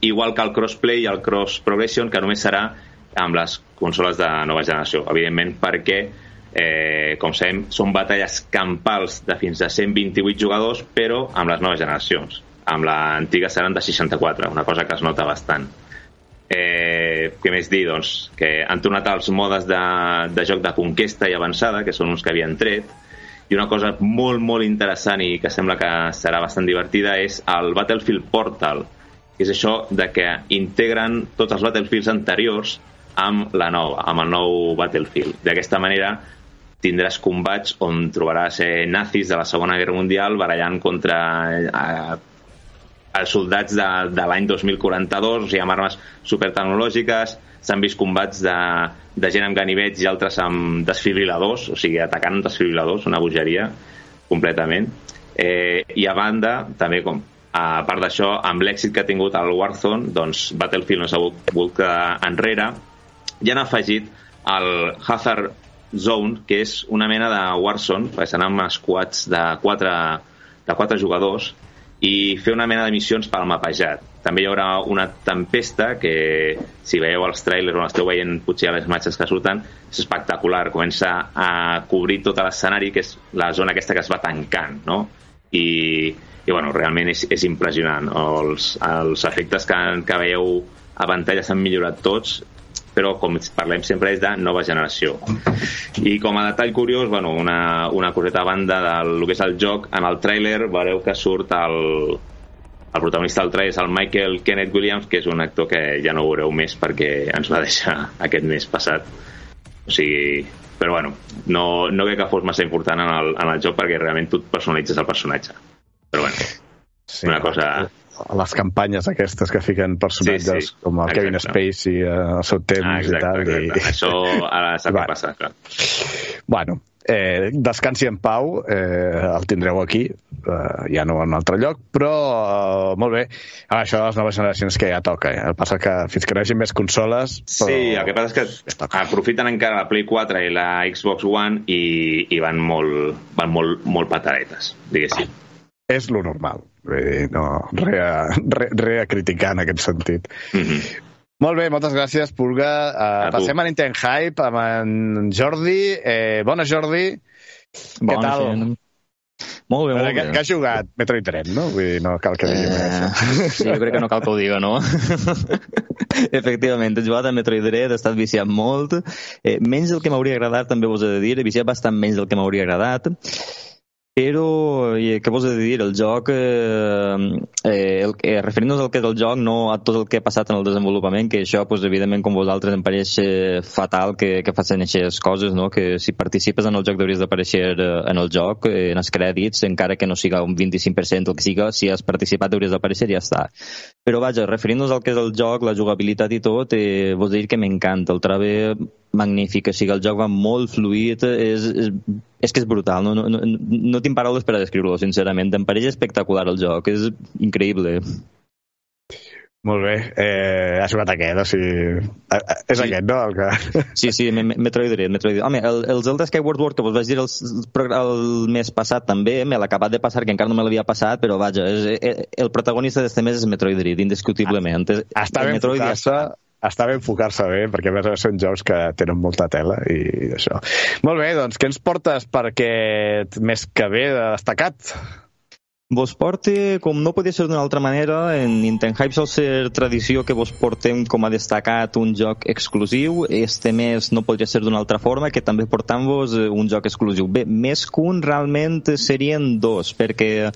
igual que el crossplay i el cross progression, que només serà amb les consoles de nova generació. Evidentment perquè, eh, com sabem, són batalles campals de fins a 128 jugadors, però amb les noves generacions. Amb l'antiga seran de 64, una cosa que es nota bastant. Eh, què més dir? Doncs que han tornat els modes de, de joc de conquesta i avançada, que són uns que havien tret, i una cosa molt, molt interessant i que sembla que serà bastant divertida és el Battlefield Portal, que és això de que integren tots els Battlefields anteriors amb la nova, amb el nou Battlefield. D'aquesta manera tindràs combats on trobaràs eh, nazis de la Segona Guerra Mundial barallant contra eh, els soldats de, de l'any 2042, o sigui, amb armes supertecnològiques, s'han vist combats de, de gent amb ganivets i altres amb desfibriladors, o sigui, atacant amb desfibriladors, una bogeria, completament. Eh, I a banda, també com a part d'això, amb l'èxit que ha tingut el Warzone, doncs Battlefield no s'ha volgut quedar enrere i han afegit el Hazard Zone, que és una mena de Warzone, perquè seran amb squads de quatre, de quatre jugadors, i fer una mena de missions pel mapejat. També hi haurà una tempesta que, si veieu els trailers o esteu veient potser les imatges que surten, és espectacular. Comença a cobrir tot l'escenari, que és la zona aquesta que es va tancant, no? I, i bueno, realment és, és impressionant. Els, els efectes que, que veieu a pantalla s'han millorat tots però com parlem sempre és de nova generació. I com a detall curiós, bueno, una, una coseta a banda del que és el joc, en el tràiler veureu que surt el, el protagonista del tràiler és el Michael Kenneth Williams, que és un actor que ja no veureu més perquè ens va deixar aquest mes passat. O sigui, però bueno, no, no crec que fos massa important en el, en el joc perquè realment tu personalitzes el personatge. Però bueno, sí, una cosa a les campanyes aquestes que fiquen personatges sí, sí. com el exacte. Kevin Spacey eh, al seu temps ah, exacte, i tal. Exacte. I... Això ara s'ha de passar, clar. Bueno, eh, descansi en pau, eh, el tindreu aquí, eh, ja no en un altre lloc, però eh, molt bé. Ah, això de les noves generacions que ja toca. Eh? El passa que fins que no hi hagi més consoles... Però... Sí, el que passa és que aprofiten encara la Play 4 i la Xbox One i, i van molt, van molt, molt pataretes, diguéssim. És lo normal. Vull dir, no, res a, re, re a criticar en aquest sentit. Mm -hmm. Molt bé, moltes gràcies, Pulga. Uh, a passem a Nintendo Hype amb en Jordi. Eh, bona, Jordi. Bona, Què tal? Sí. Molt bé, molt que, bé. Que has jugat Metroid Dread, no? Vull dir, no cal que digui eh, això. Sí, jo crec que no cal que ho diga, no? Efectivament, he jugat a Metroid Dread, he estat viciat molt. Eh, menys del que m'hauria agradat, també vos he de dir, he viciat bastant menys del que m'hauria agradat però, i, què de dir, el joc, eh, eh, referint-nos al que és el joc, no a tot el que ha passat en el desenvolupament, que això, pues, evidentment, com vosaltres, em pareix fatal que, que facin aquestes coses, no? que si participes en el joc hauries d'aparèixer eh, en el joc, eh, en els crèdits, encara que no siga un 25% el que siga, si has participat hauries d'aparèixer i ja està. Però vaja, referint-nos al que és el joc, la jugabilitat i tot, eh, vos dir que m'encanta, el trobo magnífic, o sigui, el joc va molt fluid, és, és, és que és brutal, no, no, no, no tinc paraules per a descriure-lo, sincerament, em pareix espectacular el joc, és increïble. Molt bé. Eh, ha jugat aquest, o sigui... Eh, eh, és sí. aquest, no? El que... Sí, sí, Metroid Dread, Metroid Dread. Home, el, el Zelda Skyward Sword, que vos vaig dir el, el mes passat també, me l'ha acabat de passar, que encara no me l'havia passat, però vaja, és, el, el protagonista d'este mes és Metroid Dread, indiscutiblement. Ah, està ben enfocar-se està bé enfocar-se bé, perquè a més són jocs que tenen molta tela i això. Molt bé, doncs, què ens portes per aquest que ve de destacat? Vos porte, com no podia ser d'una altra manera, en Nintendo Hype sol ser tradició que vos portem com a destacat un joc exclusiu. Este mes no podria ser d'una altra forma, que també portam-vos eh, un joc exclusiu. Bé, més que un realment serien dos, perquè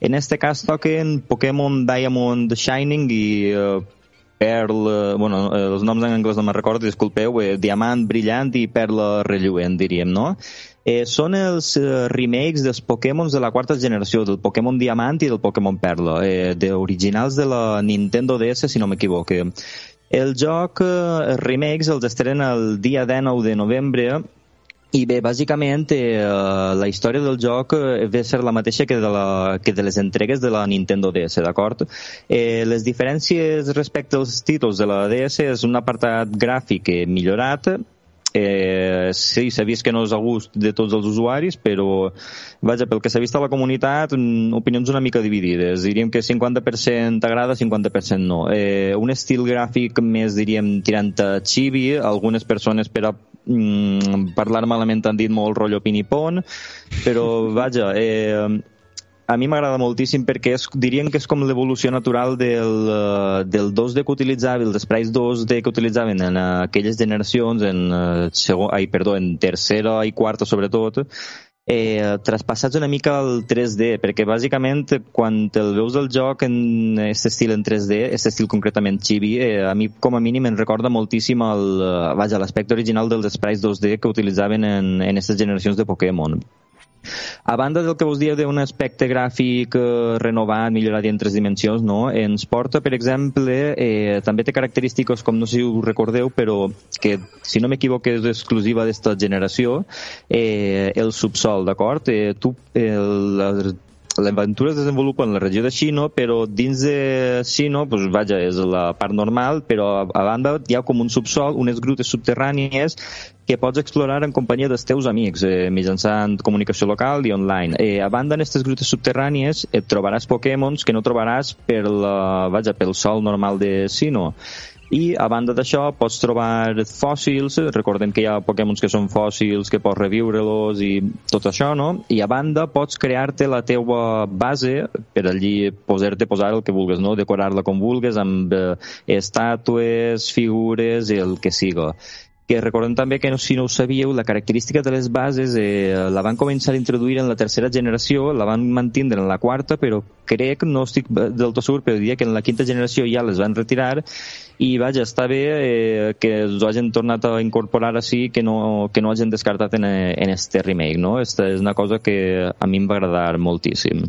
en este cas toquen Pokémon Diamond Shining i Pearl, bueno, eh, els noms en anglès no me'n recordo, disculpeu, eh, Diamant Brillant i Perla Relluent, diríem, no? Eh, són els eh, remakes dels Pokémon de la quarta generació, del Pokémon Diamant i del Pokémon Perla, eh, de originals de la Nintendo DS, si no m'equivoque. El joc, eh, remakes, els estrena el dia 19 de novembre i bé, bàsicament, eh, la història del joc eh, ve a ser la mateixa que de, la, que de les entregues de la Nintendo DS, d'acord? Eh, les diferències respecte als títols de la DS és un apartat gràfic millorat, Eh, sí, s'ha vist que no és a gust de tots els usuaris, però vaja, pel que s'ha vist a la comunitat, opinions una mica dividides. Diríem que 50% agrada, 50% no. Eh, un estil gràfic més, diríem, tirant a chibi, algunes persones per a mm, parlar malament han dit molt rotllo pinipon, però vaja, eh, a mi m'agrada moltíssim perquè és, dirien que és com l'evolució natural del, uh, del 2D que utilitzava, els sprites 2D que utilitzaven en aquelles generacions, en, uh, segon, ai, perdó, en tercera i quarta sobretot, eh, traspassats una mica al 3D, perquè bàsicament quan el veus del joc en aquest estil en 3D, aquest estil concretament chibi, eh, a mi com a mínim em recorda moltíssim el, vaja, l'aspecte original dels sprites 2D que utilitzaven en, en aquestes generacions de Pokémon. A banda del que vos dia d'un aspecte gràfic eh, renovat, millorat i en tres dimensions, no? ens porta, per exemple, eh, també té característiques, com no sé si ho recordeu, però que, si no m'equivoco, és exclusiva d'esta generació, eh, el subsol, d'acord? Eh, tu, eh, la, l'aventura es desenvolupa en la regió de Xino, però dins de Xino, pues, vaja, és la part normal, però a, a banda hi ha com un subsol, unes grutes subterrànies que pots explorar en companyia dels teus amics, eh, mitjançant comunicació local i online. Eh, a banda, en aquestes grutes subterrànies et trobaràs Pokémons que no trobaràs per la, vaja, pel sol normal de Sino. I a banda d'això pots trobar fòssils, recordem que hi ha Pokémons que són fòssils, que pots reviure-los i tot això, no? I a banda pots crear-te la teua base per allí poder-te posar el que vulguis, no? Decorar-la com vulguis amb eh, estàtues, figures i el que siga que recordem també que, si no ho sabíeu, la característica de les bases eh, la van començar a introduir en la tercera generació, la van mantindre en la quarta, però crec, no estic del tot segur, però diria que en la quinta generació ja les van retirar i vaja, està bé eh, que us hagin tornat a incorporar així que no, que no hagin descartat en, en este remake, no? Esta és una cosa que a mi em va agradar moltíssim.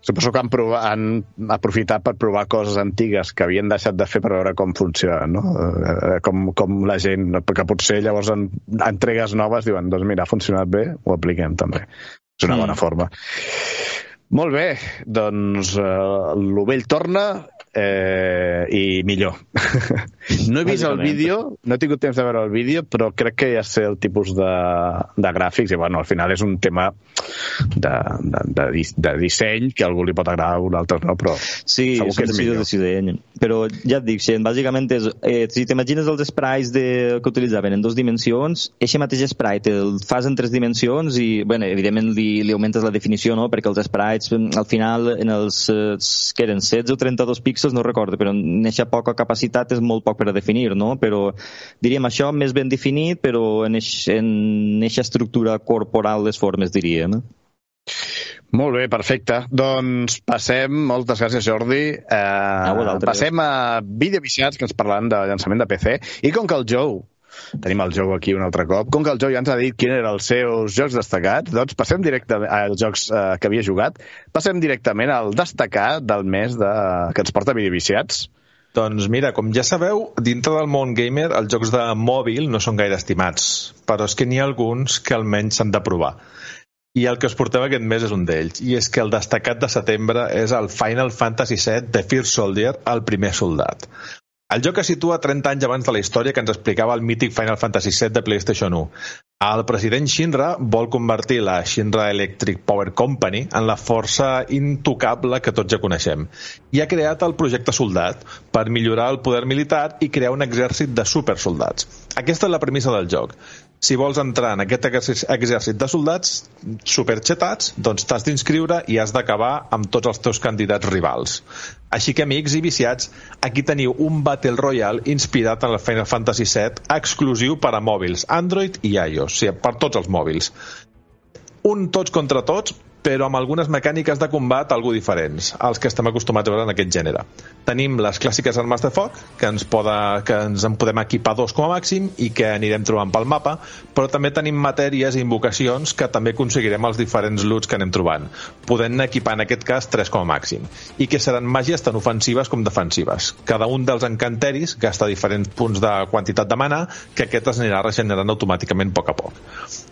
Suposo que han, provat, han aprofitat per provar coses antigues que havien deixat de fer per veure com funciona, no? Eh, com, com la gent, perquè potser llavors en entregues noves diuen, doncs mira, ha funcionat bé, ho apliquem també. És una mm. bona forma. Molt bé, doncs uh, el vell torna eh, i millor. no he vist el vídeo, no he tingut temps de veure el vídeo, però crec que ja sé el tipus de, de gràfics i bueno, al final és un tema de, de, de, de disseny que a algú li pot agradar, a un altre no, però sí, segur que és millor. de disseny. Però ja et dic, si bàsicament és, eh, si t'imagines els sprites de, que utilitzaven en dues dimensions, aquest mateix sprite el fas en tres dimensions i, bueno, evidentment li, li augmentes la definició, no?, perquè els sprites al final en els, eh, que eren 16 o 32 píxels píxels no recordo, però en aquesta poca capacitat és molt poc per a definir, no? Però diríem això més ben definit, però en aquesta estructura corporal les formes, diríem. Molt bé, perfecte. Doncs passem, moltes gràcies Jordi, eh, passem a Vídeo Viciats, que ens parlaran de llançament de PC, i com que el Joe tenim el Joe aquí un altre cop. Com que el Joe ja ens ha dit quin eren els seus jocs destacats, doncs passem directament als jocs eh, que havia jugat, passem directament al destacar del mes de... que ens porta Videoviciats. Doncs mira, com ja sabeu, dintre del món gamer els jocs de mòbil no són gaire estimats, però és que n'hi ha alguns que almenys s'han de provar. I el que us portem aquest mes és un d'ells, i és que el destacat de setembre és el Final Fantasy VII The First Soldier, el primer soldat. El joc es situa 30 anys abans de la història que ens explicava el mític Final Fantasy VII de PlayStation 1. El president Shinra vol convertir la Shinra Electric Power Company en la força intocable que tots ja coneixem i ha creat el projecte Soldat per millorar el poder militar i crear un exèrcit de supersoldats. Aquesta és la premissa del joc si vols entrar en aquest exèrcit de soldats superxetats, doncs t'has d'inscriure i has d'acabar amb tots els teus candidats rivals. Així que, amics i viciats, aquí teniu un Battle Royale inspirat en el Final Fantasy VII exclusiu per a mòbils, Android i iOS, o sigui, per tots els mòbils. Un tots contra tots, però amb algunes mecàniques de combat algo diferents, als que estem acostumats a veure en aquest gènere. Tenim les clàssiques armes de foc, que ens, poda, que ens en podem equipar dos com a màxim i que anirem trobant pel mapa, però també tenim matèries i invocacions que també aconseguirem els diferents loots que anem trobant, podent equipar en aquest cas tres com a màxim, i que seran màgies tant ofensives com defensives. Cada un dels encanteris gasta diferents punts de quantitat de mana que aquest es anirà regenerant automàticament a poc a poc.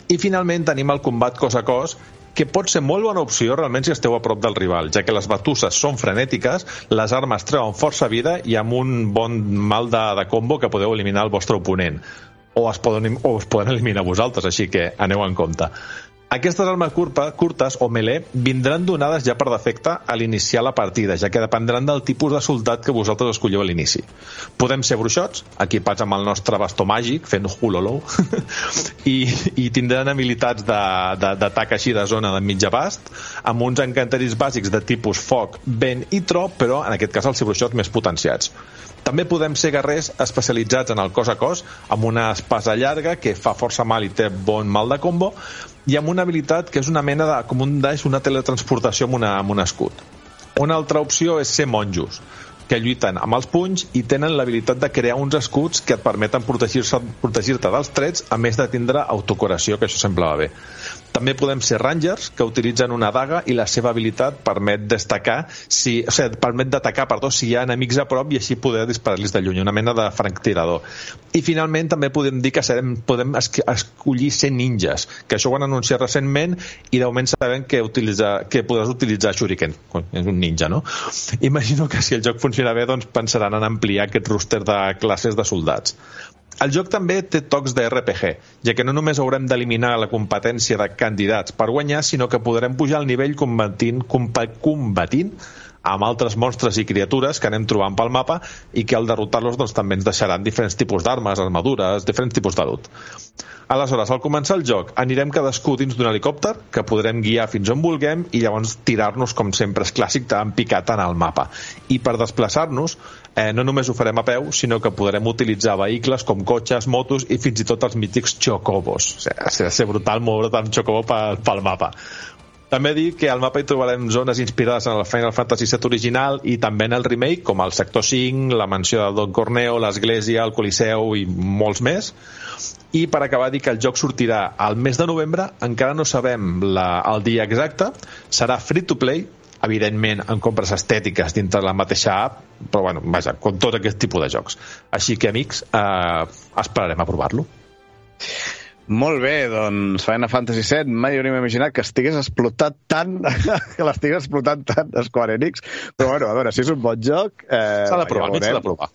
I finalment tenim el combat cos a cos, que pot ser molt bona opció realment si esteu a prop del rival, ja que les batusses són frenètiques, les armes treuen força vida i amb un bon mal de, de combo que podeu eliminar el vostre oponent o es poden, o es poden eliminar vosaltres, així que aneu en compte. Aquestes armes curta, curtes o melee vindran donades ja per defecte a l'iniciar la partida, ja que dependran del tipus de soldat que vosaltres escolleu a l'inici. Podem ser bruixots, equipats amb el nostre bastó màgic, fent hulolo, i, i tindran habilitats d'atac així de zona de mig abast, amb uns encanteris bàsics de tipus foc, vent i tro, però en aquest cas els bruixots més potenciats. També podem ser guerrers especialitzats en el cos a cos, amb una espasa llarga que fa força mal i té bon mal de combo, i amb una habilitat que és una mena de, com un daix, una teletransportació amb, una, amb un escut. Una altra opció és ser monjos, que lluiten amb els punys i tenen l'habilitat de crear uns escuts que et permeten protegir-te protegir dels trets, a més de tindre autocuració, que això sempre va bé. També podem ser rangers, que utilitzen una daga i la seva habilitat permet destacar si, o sigui, permet d'atacar, perdó, si hi ha enemics a prop i així poder disparar-los de lluny, una mena de franctirador. I finalment també podem dir que serem, podem escollir ser ninjas, que això ho han anunciat recentment i de moment sabem que, utilitza, que podràs utilitzar shuriken. És un ninja, no? Imagino que si el joc funciona bé, doncs pensaran en ampliar aquest roster de classes de soldats. El joc també té tocs de RPG, ja que no només haurem d'eliminar la competència de candidats per guanyar, sinó que podrem pujar al nivell combatint, combatint amb altres monstres i criatures que anem trobant pel mapa i que al derrotar-los doncs, també ens deixaran diferents tipus d'armes, armadures, diferents tipus de loot. Aleshores, al començar el joc, anirem cadascú dins d'un helicòpter que podrem guiar fins on vulguem i llavors tirar-nos, com sempre és clàssic, en picat en el mapa. I per desplaçar-nos, eh, no només ho farem a peu, sinó que podrem utilitzar vehicles com cotxes, motos i fins i tot els mítics chocobos. O sigui, ha de ser brutal moure't amb chocobo pel, pel mapa. També dir que al mapa hi trobarem zones inspirades en el Final Fantasy VII original i també en el remake, com el sector 5, la mansió de Don Corneo, l'església, el Coliseu i molts més. I per acabar dir que el joc sortirà al mes de novembre, encara no sabem la, el dia exacte, serà free to play, evidentment en compres estètiques dintre la mateixa app, però bueno, vaja, com tot aquest tipus de jocs. Així que, amics, eh, esperarem a provar-lo. Molt bé, doncs Final Fantasy VII mai hauríem imaginat que estigués explotat tant, que l'estigués explotant tant Square Enix, però bueno, a veure, si és un bon joc... Eh, s'ha de provar, ja s'ha de provar.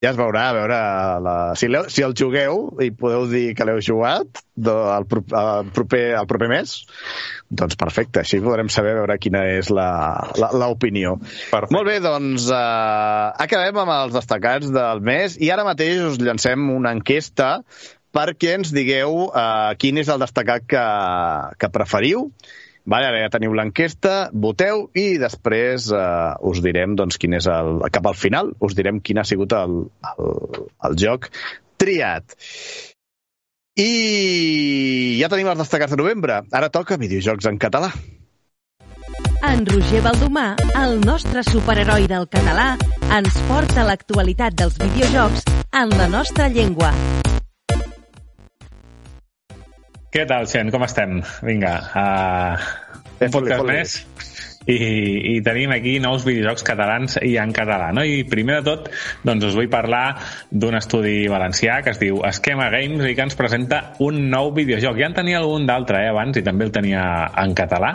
Ja es veurà, a veure, la... si, si el jugueu i podeu dir que l'heu jugat do, el, el, proper, el proper mes, doncs perfecte, així podrem saber veure quina és l'opinió. Molt bé, doncs uh, acabem amb els destacats del mes i ara mateix us llancem una enquesta perquè ens digueu uh, quin és el destacat que, que preferiu. Vale, ara ja teniu l'enquesta, voteu i després uh, us direm doncs, quin és el... Cap al final us direm quin ha sigut el, el, el joc triat. I ja tenim els destacats de novembre. Ara toca videojocs en català. En Roger Baldomà, el nostre superheroi del català, ens porta l'actualitat dels videojocs en la nostra llengua. Què tal, gent? Com estem? Vinga, uh, un podcast més i, i tenim aquí nous videojocs catalans i en català. No? I primer de tot, doncs us vull parlar d'un estudi valencià que es diu Esquema Games i que ens presenta un nou videojoc. Ja en tenia algun d'altre eh, abans i també el tenia en català.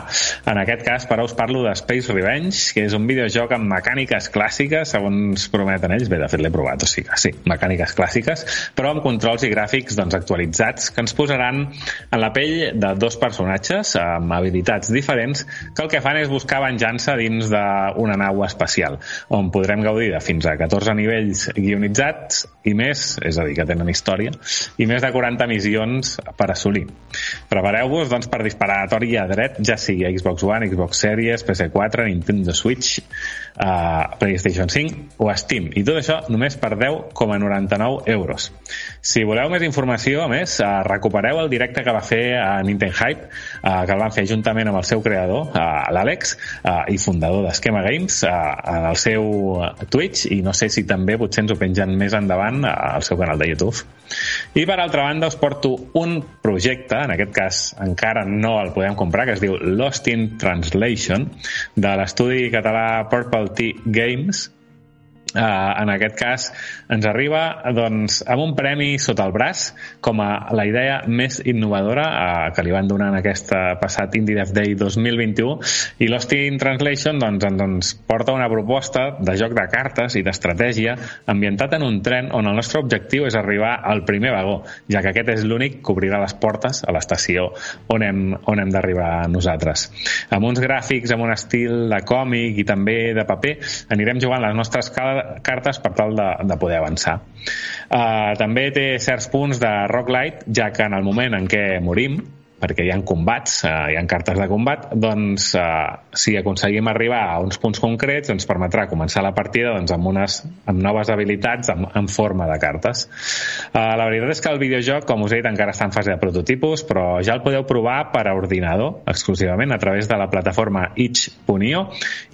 En aquest cas, però, us parlo de Space Revenge, que és un videojoc amb mecàniques clàssiques, segons prometen ells. Bé, de fet l'he provat, o sigui sí, mecàniques clàssiques, però amb controls i gràfics doncs, actualitzats que ens posaran en la pell de dos personatges amb habilitats diferents que el que fan és buscar venjança dins d'una nau espacial, on podrem gaudir de fins a 14 nivells guionitzats i més, és a dir, que tenen història, i més de 40 missions per assolir. Prepareu-vos doncs, per disparar a tor i a dret, ja sigui Xbox One, Xbox Series, PS4, Nintendo Switch, uh, PlayStation 5 o Steam. I tot això només per 10,99 euros. Si voleu més informació, a més, uh, recupereu el directe que va fer a Nintendo Hype, uh, que el van fer juntament amb el seu creador, l'Àlex, i fundador d'Esquema Games, en el seu Twitch, i no sé si també potser ens ho pengen més endavant al seu canal de YouTube. I per altra banda us porto un projecte, en aquest cas encara no el podem comprar, que es diu Lost in Translation, de l'estudi català Purple Tea Games, Uh, en aquest cas ens arriba doncs, amb un premi sota el braç com a la idea més innovadora uh, que li van donar en aquest passat Indie Dev Day 2021 i Lost in Translation doncs, ens doncs, porta una proposta de joc de cartes i d'estratègia ambientat en un tren on el nostre objectiu és arribar al primer vagó, ja que aquest és l'únic que obrirà les portes a l'estació on hem, on hem d'arribar nosaltres. Amb uns gràfics, amb un estil de còmic i també de paper, anirem jugant les nostres cartes per tal de, de poder avançar. Uh, també té certs punts de roguelite, ja que en el moment en què morim, perquè hi ha combats, eh, hi ha cartes de combat, doncs eh, si aconseguim arribar a uns punts concrets ens permetrà començar la partida doncs, amb, unes, amb noves habilitats en, en forma de cartes. Eh, la veritat és que el videojoc, com us he dit, encara està en fase de prototipus, però ja el podeu provar per a ordinador exclusivament a través de la plataforma itch.io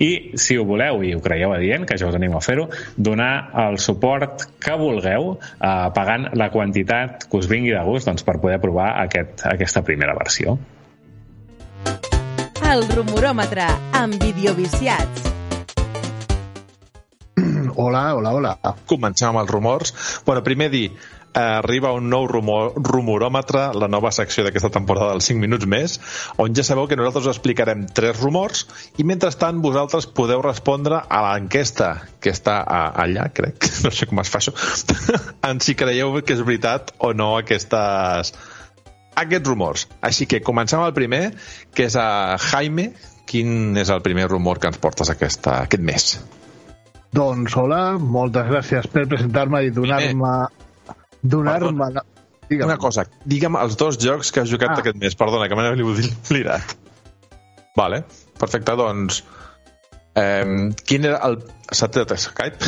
i si ho voleu i ho creieu adient, que jo us animo a fer-ho, donar el suport que vulgueu eh, pagant la quantitat que us vingui de gust doncs, per poder provar aquest, aquesta primera versió. El rumoròmetre amb videoviciats. Hola, hola, hola. Comencem amb els rumors. Bueno, primer dir, eh, arriba un nou rumor, rumoròmetre, la nova secció d'aquesta temporada dels 5 minuts més, on ja sabeu que nosaltres us explicarem tres rumors i mentrestant vosaltres podeu respondre a l'enquesta que està a, allà, crec, no sé com es fa això, en si creieu que és veritat o no aquestes, aquests rumors. Així que comencem el primer, que és a Jaime. Quin és el primer rumor que ens portes aquesta, aquest mes? Doncs hola, moltes gràcies per presentar-me i donar-me... Donar-me... Una cosa, digue'm els dos jocs que has jugat ah. aquest mes. Perdona, que m'he oblidat. Vale, perfecte, doncs... Eh, quin era el... S'ha tret Skype?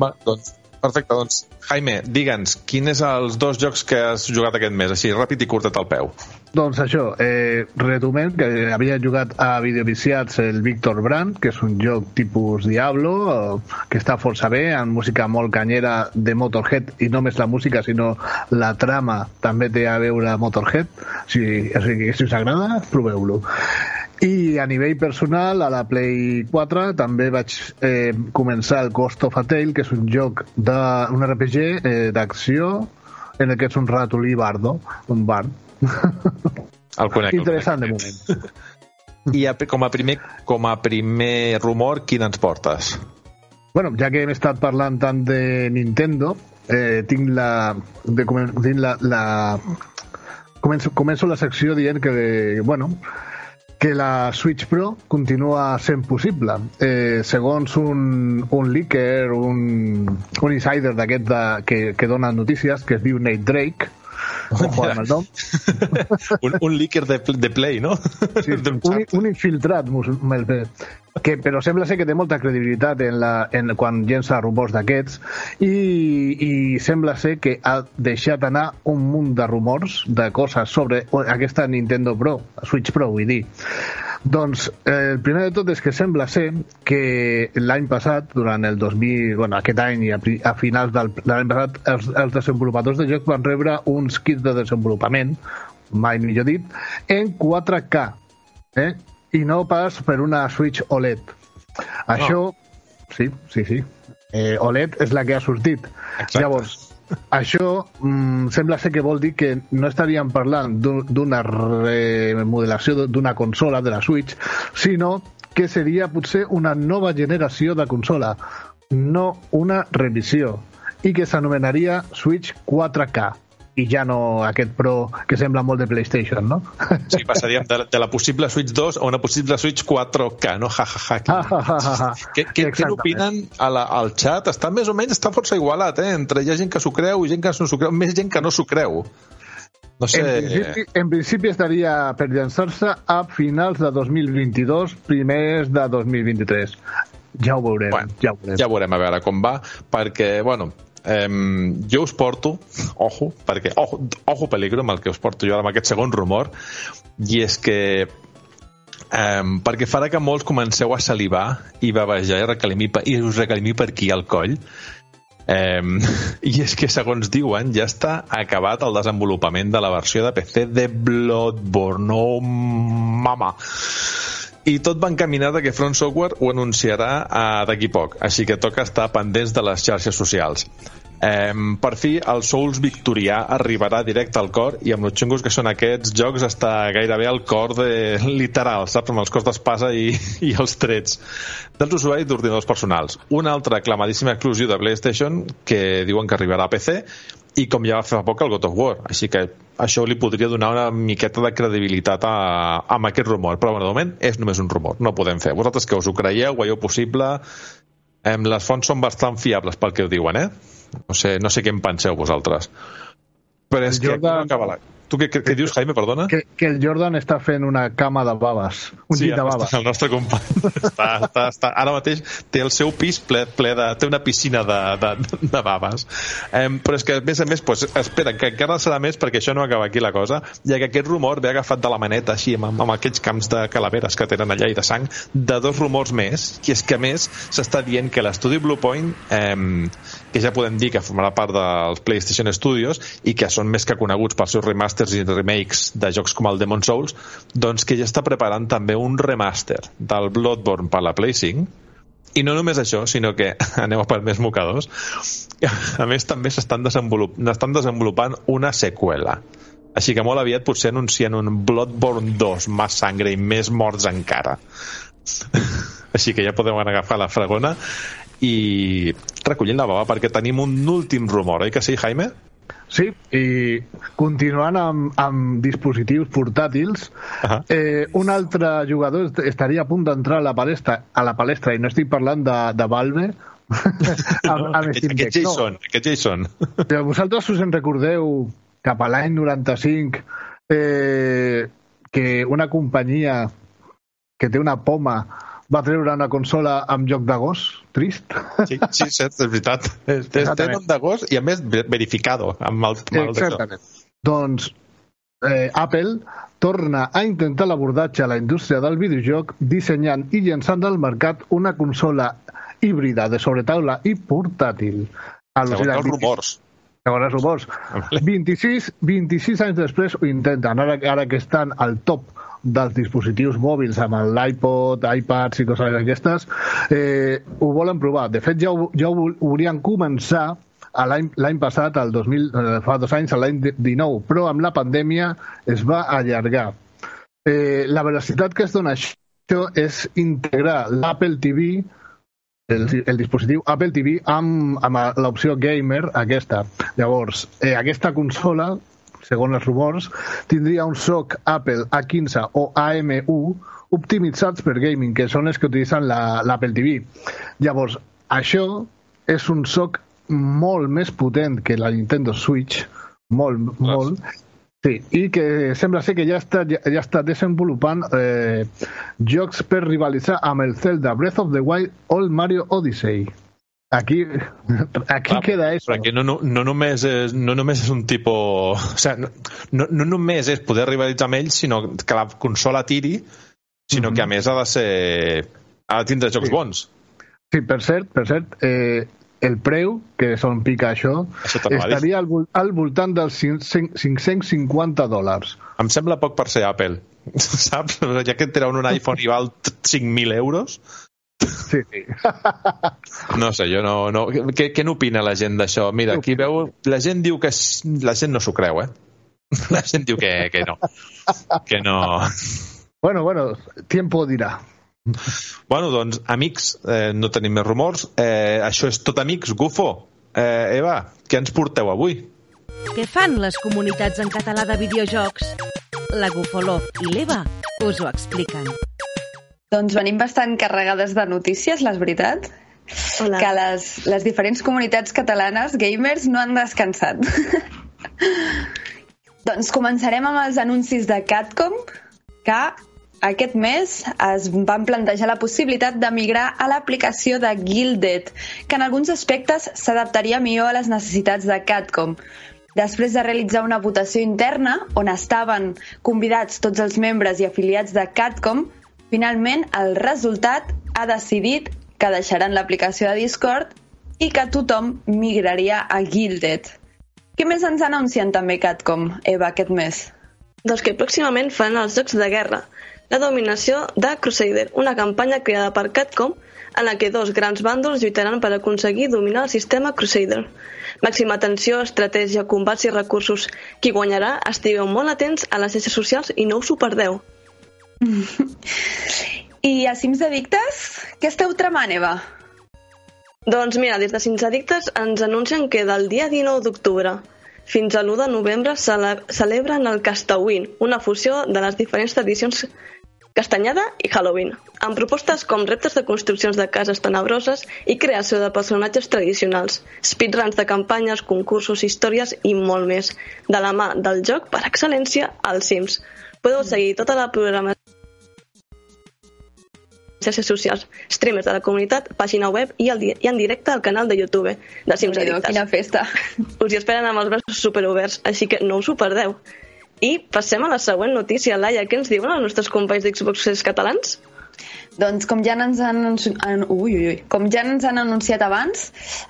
Va, doncs Perfecte, doncs, Jaime, digue'ns, quins és els dos jocs que has jugat aquest mes, així, ràpid i curtet al peu? Doncs això, eh, retomem que havia jugat a Videoviciats el Víctor Brand, que és un joc tipus Diablo, eh, que està força bé, amb música molt canyera de Motorhead, i no només la música, sinó la trama també té a veure Motorhead. Si, o sigui, si us agrada, proveu-lo. I a nivell personal, a la Play 4 també vaig eh, començar el Ghost of a Tale, que és un joc de, un RPG eh, d'acció en el que ets un ratolí bardo, un bard. El conec. Interessant el conec. de moment. I a, com, a primer, com a primer rumor, quin ens portes? Bueno, ja que hem estat parlant tant de Nintendo, eh, tinc la... De, tinc la, la començo, començo la secció dient que, bueno, que la Switch Pro continua sent possible. Eh, segons un, un leaker, un, un insider d'aquest que, que dona notícies, que es diu Nate Drake, un, un leaker de, de Play, no? Sí, un, un infiltrat, que, però sembla ser que té molta credibilitat en la, en, quan llença rumors d'aquests i, i sembla ser que ha deixat anar un munt de rumors de coses sobre aquesta Nintendo Pro, Switch Pro, vull dir. Doncs eh, el primer de tot és que sembla ser que l'any passat, durant el 2000, bueno, aquest any i a, a finals del, de l'any passat, els, els desenvolupadors de jocs van rebre uns kits de desenvolupament, mai millor dit, en 4K, eh? i no pas per una Switch OLED. Això, sí, sí, sí, eh, OLED és la que ha sortit. Exacte. Llavors, això mm, sembla ser que vol dir que no estaríem parlant d'un- d'una remodelació d'una consola, de la Switch, sinó que seria potser una nova generació de consola, no una revisió, i que s'anomenaria Switch 4K i ja no aquest Pro que sembla molt de PlayStation, no? Sí, passaríem de, de la possible Switch 2 a una possible Switch 4K, no? Ja, ja, ja. Què, què, què Exactament. n'opinen a la, al chat? Està més o menys està força igualat, eh? Entre hi ha gent que s'ho creu i gent que no s'ho creu. Més gent que no s'ho creu. No sé... En principi, en principi estaria per llançar-se a finals de 2022, primers de 2023. Ja ho veurem, Bueno, ja ho veurem. Ja veurem a veure com va, perquè, bueno, eh, jo us porto, ojo, perquè, ojo, ojo peligro amb el que us porto jo ara amb aquest segon rumor, i és que eh, perquè farà que molts comenceu a salivar i bavejar i, recalimir, pe- i us recalimir per aquí al coll, Eh, I és que, segons diuen, ja està acabat el desenvolupament de la versió de PC de Bloodborne. Oh, mama! I tot va encaminat que Front Software ho anunciarà eh, d'aquí poc, així que toca estar pendents de les xarxes socials. Eh, per fi, el Souls victorià arribarà directe al cor i amb els xungos que són aquests jocs està gairebé al cor de literal, saps? Amb els cors d'espasa i, i els trets dels usuaris d'ordinadors personals. Una altra aclamadíssima exclusió de PlayStation que diuen que arribarà a PC i com ja va fer fa poc el God of War. Així que això li podria donar una miqueta de credibilitat a, a aquest rumor. Però, bueno, de moment és només un rumor. No podem fer. Vosaltres que us ho creieu, ho veieu possible... Em, les fonts són bastant fiables pel que ho diuen, eh? No sé, no sé què en penseu vosaltres. Però és El que... No acaba la... Tu què, què, què dius, Jaime, perdona? Que, que el Jordan està fent una cama de baves, un sí, llit de baves. el nostre company està, està, està, ara mateix té el seu pis ple, ple de... té una piscina de, de, de baves um, però és que a més a més pues, espera, que encara serà més perquè això no acaba aquí la cosa ja que aquest rumor ve agafat de la maneta així amb, amb aquells camps de calaveres que tenen allà i de sang de dos rumors més i és que a més s'està dient que l'estudi Bluepoint um, que ja podem dir que formarà part dels PlayStation Studios i que són més que coneguts pels seus remasters i remakes de jocs com el Demon Souls, doncs que ja està preparant també un remaster del Bloodborne per la Play 5 i no només això, sinó que aneu a per més mocadors a més també s'estan desenvolup desenvolupant una seqüela. Així que molt aviat potser anuncien un Bloodborne 2 més sangre i més morts encara. Així que ja podeu agafar la fragona i recollint la bava perquè tenim un últim rumor, oi que sí, Jaime? Sí, i continuant amb, amb dispositius portàtils, uh -huh. eh, un altre jugador est- estaria a punt d'entrar a la palestra, a la palestra i no estic parlant de, de Valve, amb, amb aquest, aquest Deck, no. Jason, aquest Jason. Però vosaltres us en recordeu cap a l'any 95 eh, que una companyia que té una poma va treure una consola amb joc de gos? Trist. Sí, sí, sí és veritat. És té nom d'agost i a més ve- verificado amb el, amb el Exactament. Doncs eh, Apple torna a intentar l'abordatge a la indústria del videojoc dissenyant i llançant al mercat una consola híbrida de sobretaula i portàtil. Segons els rumors. Segons els rumors. 26, 26 anys després ho intenten, ara, ara que estan al top dels dispositius mòbils amb l'iPod, iPads i coses d'aquestes, eh, ho volen provar. De fet, ja ho, ja ho, volien començar l'any passat, el 2000, eh, fa dos anys, l'any 19, però amb la pandèmia es va allargar. Eh, la velocitat que es dona això és integrar l'Apple TV el, el dispositiu Apple TV amb, amb l'opció gamer aquesta. Llavors, eh, aquesta consola, segons els rumors, tindria un SOC Apple A15 o AM1 optimitzats per gaming, que són els que utilitzen la- l'Apple la, TV. Llavors, això és un SOC molt més potent que la Nintendo Switch, molt, molt, Sí, i que sembla ser que ja està, ja, ja està desenvolupant eh, jocs per rivalitzar amb el Zelda Breath of the Wild o el Mario Odyssey. Aquí, aquí Clar, queda eso. Perquè no, no, no, només és, no només és un tipus... O sigui, no, no, no només és poder rivalitzar amb ells, sinó que la consola tiri sinó que a més ha de ser... ha de tindre jocs Sí. bons. Sí, per cert, per cert, eh, el preu, que és on pica això, Això estaria al, al voltant dels 500 550 dòlars. Em sembla poc per ser Apple, saps? Ja que et treuen un iPhone i val 5.000 euros, Sí, no sé, jo no... no... Què, què n'opina la gent d'això? Mira, aquí veu... La gent diu que... La gent no s'ho creu, eh? La gent diu que, que no. Que no... Bueno, bueno, tiempo dirà. Bueno, doncs, amics, eh, no tenim més rumors. Eh, això és tot, amics. Gufo, eh, Eva, què ens porteu avui? Què fan les comunitats en català de videojocs? La Gufolov i l'Eva us ho expliquen. Doncs venim bastant carregades de notícies, la veritat. Hola. Que les, les diferents comunitats catalanes gamers no han descansat. doncs començarem amb els anuncis de Catcom, que aquest mes es van plantejar la possibilitat de migrar a l'aplicació de Guilded, que en alguns aspectes s'adaptaria millor a les necessitats de Catcom. Després de realitzar una votació interna on estaven convidats tots els membres i afiliats de Catcom, finalment el resultat ha decidit que deixaran l'aplicació de Discord i que tothom migraria a Guilded. Què més ens anuncien també Catcom, Eva, aquest mes? Doncs que pròximament faran els Jocs de Guerra, la dominació de Crusader, una campanya creada per Capcom en la que dos grans bàndols lluitaran per aconseguir dominar el sistema Crusader. Màxima atenció, estratègia, combats i recursos. Qui guanyarà, estigueu molt atents a les xarxes socials i no us ho perdeu. I a Sims Addictes, què esteu tramant, Eva? Doncs mira, des de Sims Addictes ens anuncien que del dia 19 d'octubre fins a l'1 de novembre cele celebren el Castawin, una fusió de les diferents tradicions castanyada i Halloween, amb propostes com reptes de construccions de cases tenebroses i creació de personatges tradicionals, speedruns de campanyes, concursos, històries i molt més, de la mà del joc per excel·lència als Sims. Podeu seguir tota la programació xarxes socials, streamers de la comunitat, pàgina web i, el, i en directe al canal de YouTube de Sims Addictes. quina festa. Us hi esperen amb els braços superoberts, així que no us ho perdeu. I passem a la següent notícia, Laia. Què ens diuen els nostres companys d'Xboxers catalans? Doncs com ja ens han, an, ui, ui, ui, com ja ens han anunciat abans,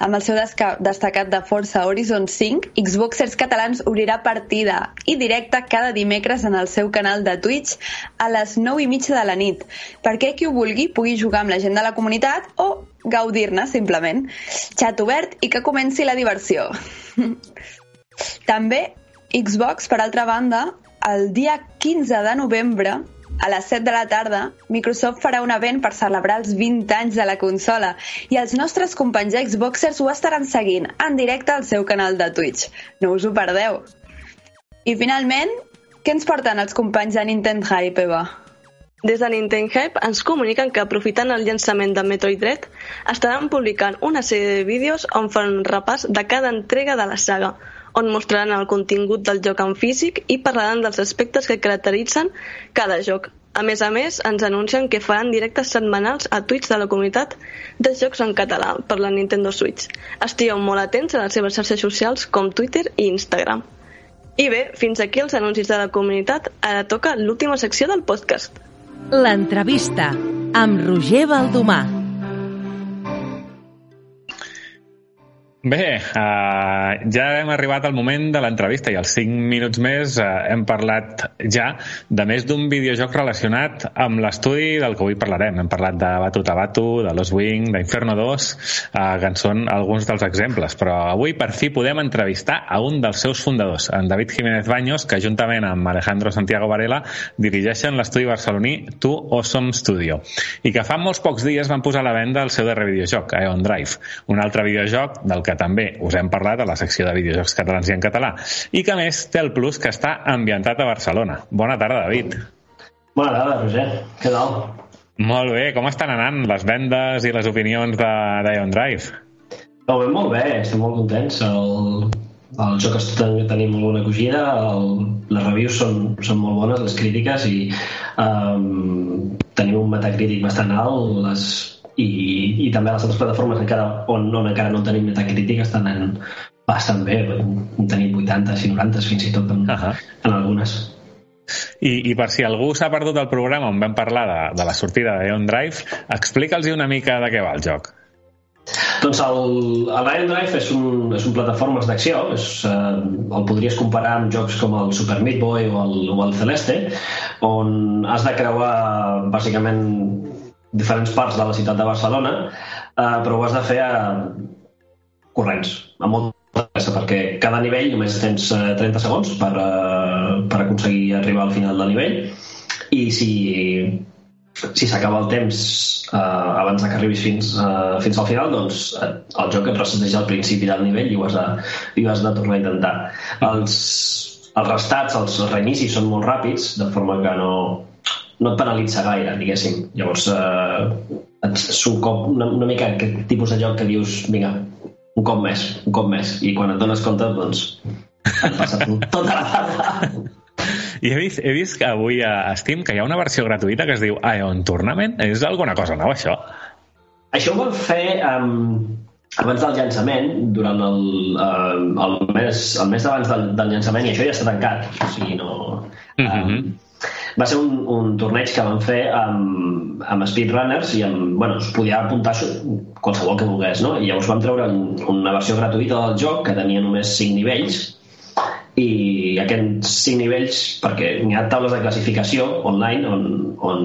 amb el seu desca, destacat de Forza Horizon 5, Xboxers catalans obrirà partida i directe cada dimecres en el seu canal de Twitch a les 9 i mitja de la nit, perquè qui ho vulgui pugui jugar amb la gent de la comunitat o gaudir-ne, simplement. Xat obert i que comenci la diversió. També Xbox, per altra banda, el dia 15 de novembre a les 7 de la tarda, Microsoft farà un event per celebrar els 20 anys de la consola i els nostres companys Xboxers ho estaran seguint en directe al seu canal de Twitch. No us ho perdeu. I finalment, què ens porten els companys de Nintendo Hype, Eva? Des de Nintendo Hype ens comuniquen que aprofitant el llançament de Metroid Dread estaran publicant una sèrie de vídeos on fan un repàs de cada entrega de la saga, on mostraran el contingut del joc en físic i parlaran dels aspectes que caracteritzen cada joc. A més a més, ens anuncien que faran directes setmanals a Twitch de la comunitat de jocs en català per la Nintendo Switch. Estigueu molt atents a les seves xarxes socials com Twitter i Instagram. I bé, fins aquí els anuncis de la comunitat. Ara toca l'última secció del podcast. L'entrevista amb Roger Baldomà. Bé, uh, ja hem arribat al moment de l'entrevista i als 5 minuts més uh, hem parlat ja de més d'un videojoc relacionat amb l'estudi del que avui parlarem. Hem parlat de Batu Tabatu, de Los Wing, d'Inferno 2, uh, que en són alguns dels exemples. Però avui per fi podem entrevistar a un dels seus fundadors, en David Jiménez Baños, que juntament amb Alejandro Santiago Varela dirigeixen l'estudi barceloní Tu Awesome Studio i que fa molts pocs dies van posar a la venda el seu darrer videojoc, Aeon Drive, un altre videojoc del que també us hem parlat a la secció de videojocs catalans i en català, i que més té el plus que està ambientat a Barcelona. Bona tarda, David. Bona tarda, Roger. Què tal? Molt bé, com estan anant les vendes i les opinions de d'Ion Drive? Ho veiem molt bé, estem molt contents. El, el joc està tenim molt bona acogida, el, les reviews són, són molt bones, les crítiques, i um, tenim un metacrític bastant alt, les i, i també les altres plataformes encara, on, on encara no tenim metacrític estan en, bastant bé, en tenim 80 i 90 fins i tot en, uh -huh. en algunes. I, I per si algú s'ha perdut el programa on vam parlar de, de la sortida de Ion Drive, explica'ls una mica de què va el joc. Doncs el, el Iron Drive és un, és un plataformes d'acció, eh, el podries comparar amb jocs com el Super Meat Boy o el, o el Celeste, on has de creuar bàsicament diferents parts de la ciutat de Barcelona, eh, però ho has de fer a corrents, amb molt pressa, perquè cada nivell només tens 30 eh, segons per, eh, per aconseguir arribar al final del nivell, i si si s'acaba el temps eh, abans que arribis fins, eh, fins al final, doncs eh, el joc et resseteja al principi del nivell i ho has de, i ho has de tornar a intentar. Els, els restats, els reinicis són molt ràpids, de forma que no, no et penalitza gaire, diguéssim. Llavors, eh, és un cop, una, una mica aquest tipus de joc que dius, vinga, un cop més, un cop més, i quan et dones compte, doncs, han passat tota la tarda. I he vist, he vist que avui a Steam que hi ha una versió gratuïta que es diu Ion Tournament. És alguna cosa nova, això? Això ho van fer um, abans del llançament, durant el, uh, el mes, el mes abans del, del llançament, i això ja està tancat. O sigui, no... Mm -hmm. Va ser un, un torneig que van fer amb, amb speedrunners i amb, bueno, es podia apuntar qualsevol que volgués, no? I llavors vam treure una versió gratuïta del joc que tenia només 5 nivells i aquests cinc nivells, perquè hi ha taules de classificació online on, on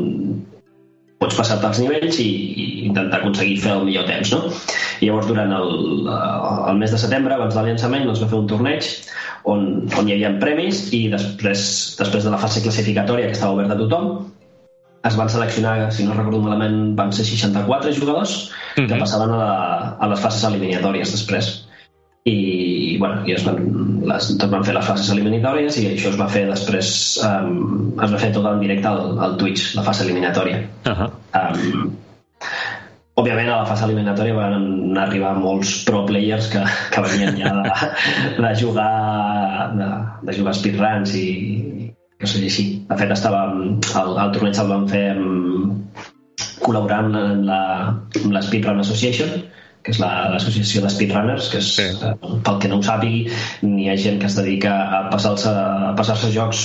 pots passar els nivells i, i intentar aconseguir fer el millor temps, no? I llavors, durant el, el mes de setembre, abans del llançament, doncs va fer un torneig on, on hi havia premis i després, després de la fase classificatòria que estava oberta a tothom, es van seleccionar, si no recordo malament, van ser 64 jugadors que mm -hmm. passaven a, la, a les fases eliminatòries després i, bueno, i es van, les, tot van fer les fases eliminatòries i això es va fer després um, es va fer tot en directe al, al Twitch la fase eliminatòria. Uh -huh. um, òbviament a la fase eliminatòria van arribar molts pro players que, que venien ja de, de jugar de, de jugar speedruns i que sigui així. De fet estava el, el torneig el van fer um, col·laborant amb la, amb la Speedrun Association que és l'associació la, de speedrunners, que és, sí. eh, pel que no ho sàpigui, n'hi ha gent que es dedica a passar-se a passar jocs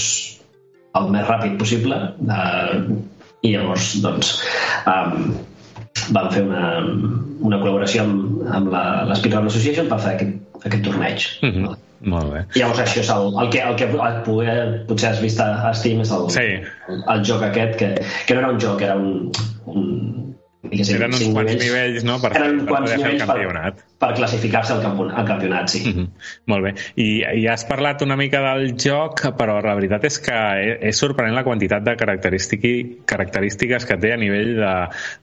el més ràpid possible eh, i llavors doncs um, van fer una, una col·laboració amb, amb la, la Speedrun Association per fer aquest, aquest torneig. Mm -hmm. Molt bé. I llavors això és el, el que, el que poder, potser has vist a Steam és el, sí. el, el joc aquest que, que no era un joc, era un, un eren uns quants nivells, nivells no? per, eren per quants nivells el campionat. Per, per classificar-se al, camp al campionat, sí. Mm -hmm. Molt bé. I, I has parlat una mica del joc, però la veritat és que és sorprenent la quantitat de característiques que té a nivell de,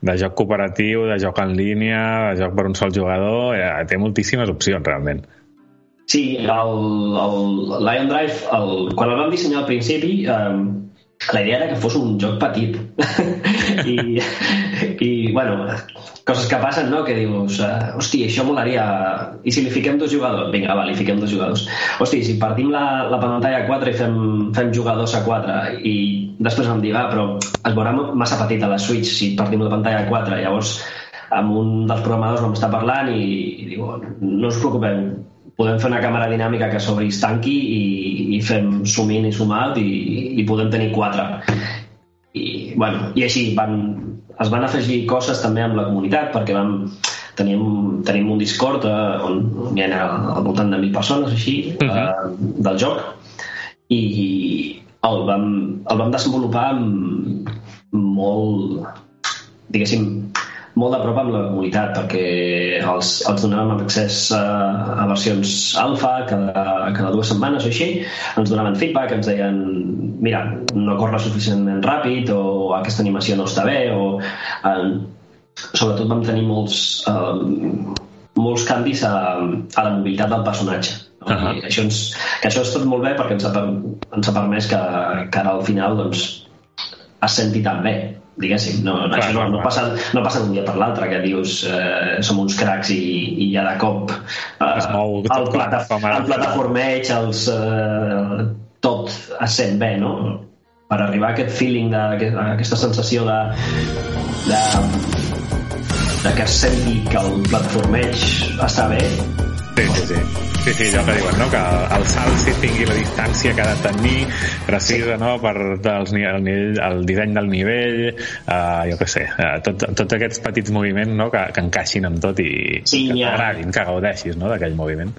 de joc cooperatiu, de joc en línia, de joc per un sol jugador. Eh, té moltíssimes opcions, realment. Sí, el, el Lion Drive, el, quan el vam dissenyar al principi, eh, la idea era que fos un joc petit I, i bueno coses que passen, no? que dius uh, hosti, això molaria i si li fiquem dos jugadors? vinga, va, li fiquem dos jugadors hosti, si partim la, la pantalla a 4 i fem, fem jugadors a 4 i després vam dir, va, però es veurà massa petit a la Switch si partim la pantalla a 4 llavors amb un dels programadors vam estar parlant i, i diu, no us preocupeu podem fer una càmera dinàmica que s'obri i tanqui i, i fem zoom in i zoom out i, i podem tenir quatre i, bueno, i així van, es van afegir coses també amb la comunitat perquè vam, tenim, tenim un Discord eh, on hi ha al voltant de mil persones així uh -huh. eh, del joc i el vam, el vam desenvolupar amb molt diguéssim molt de prop amb la comunitat perquè els, els donàvem accés a, a versions alfa cada, cada dues setmanes o així. Ens donaven feedback, ens deien mira, no corre suficientment ràpid o aquesta animació no està bé o eh, sobretot vam tenir molts eh, molts canvis a, a la mobilitat del personatge. Uh -huh. I això ens, que això és tot molt bé perquè ens ha, ens ha permès que, que ara al final doncs, es senti tan bé diguéssim, no, no, això no, no, passa, no passa d'un dia per l'altre que dius eh, som uns cracs i, i ja de cop eh, es mou el, plata, el plataformeig els, eh, tot es sent bé no? per arribar a aquest feeling de, a aquesta sensació de, de, de que es senti que el plataformeig està bé Sí, sí, sí. Sí, sí, allò que diuen, no? Que el salt sí tingui la distància que ha de tenir precisa, sí. no? Per dels, el, nivell, el disseny del nivell, uh, jo què sé, uh, tot, tots aquests petits moviments, no? Que, que encaixin amb tot i sí, que t'agradin, que gaudeixis, no? D'aquell moviment.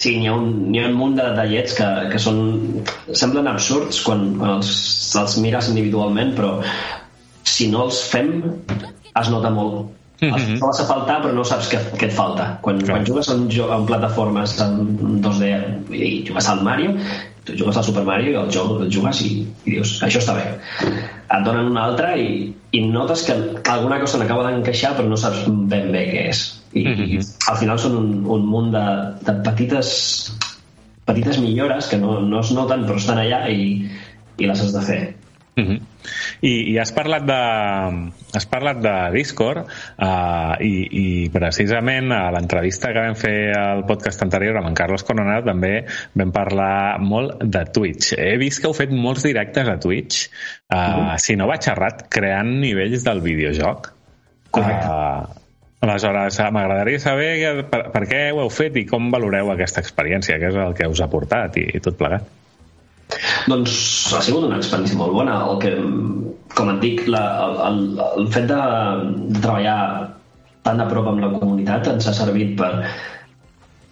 Sí, n'hi ha, un, hi ha un munt de detallets que, que són, semblen absurds quan, quan els, els mires individualment, però si no els fem es nota molt. Mm -hmm. Trobes a faltar però no saps què, què et falta. Quan, Clar. quan jugues joc, a un plataformes en 2D i jugues al Mario, tu jugues al Super Mario i el joc el jugues i, i dius, això està bé. Et donen una altra i, i notes que alguna cosa n'acaba d'encaixar però no saps ben bé què és i, mm -hmm. al final són un, un munt de, de petites petites millores que no, no es noten però estan allà i, i les has de fer Mm -hmm. I, I has parlat de, has parlat de Discord uh, i, i precisament a l'entrevista que vam fer al podcast anterior amb en Carlos Coronado també vam parlar molt de Twitch. He vist que heu fet molts directes a Twitch, uh, mm -hmm. si no vaig errat, creant nivells del videojoc. Correcte. Uh, Aleshores, m'agradaria saber per, per què ho heu fet i com valoreu aquesta experiència, que és el que us ha portat i, i tot plegat. Doncs ha sigut una experiència molt bona. El que, com et dic, la, el, el fet de, de treballar tan a prop amb la comunitat ens ha servit per...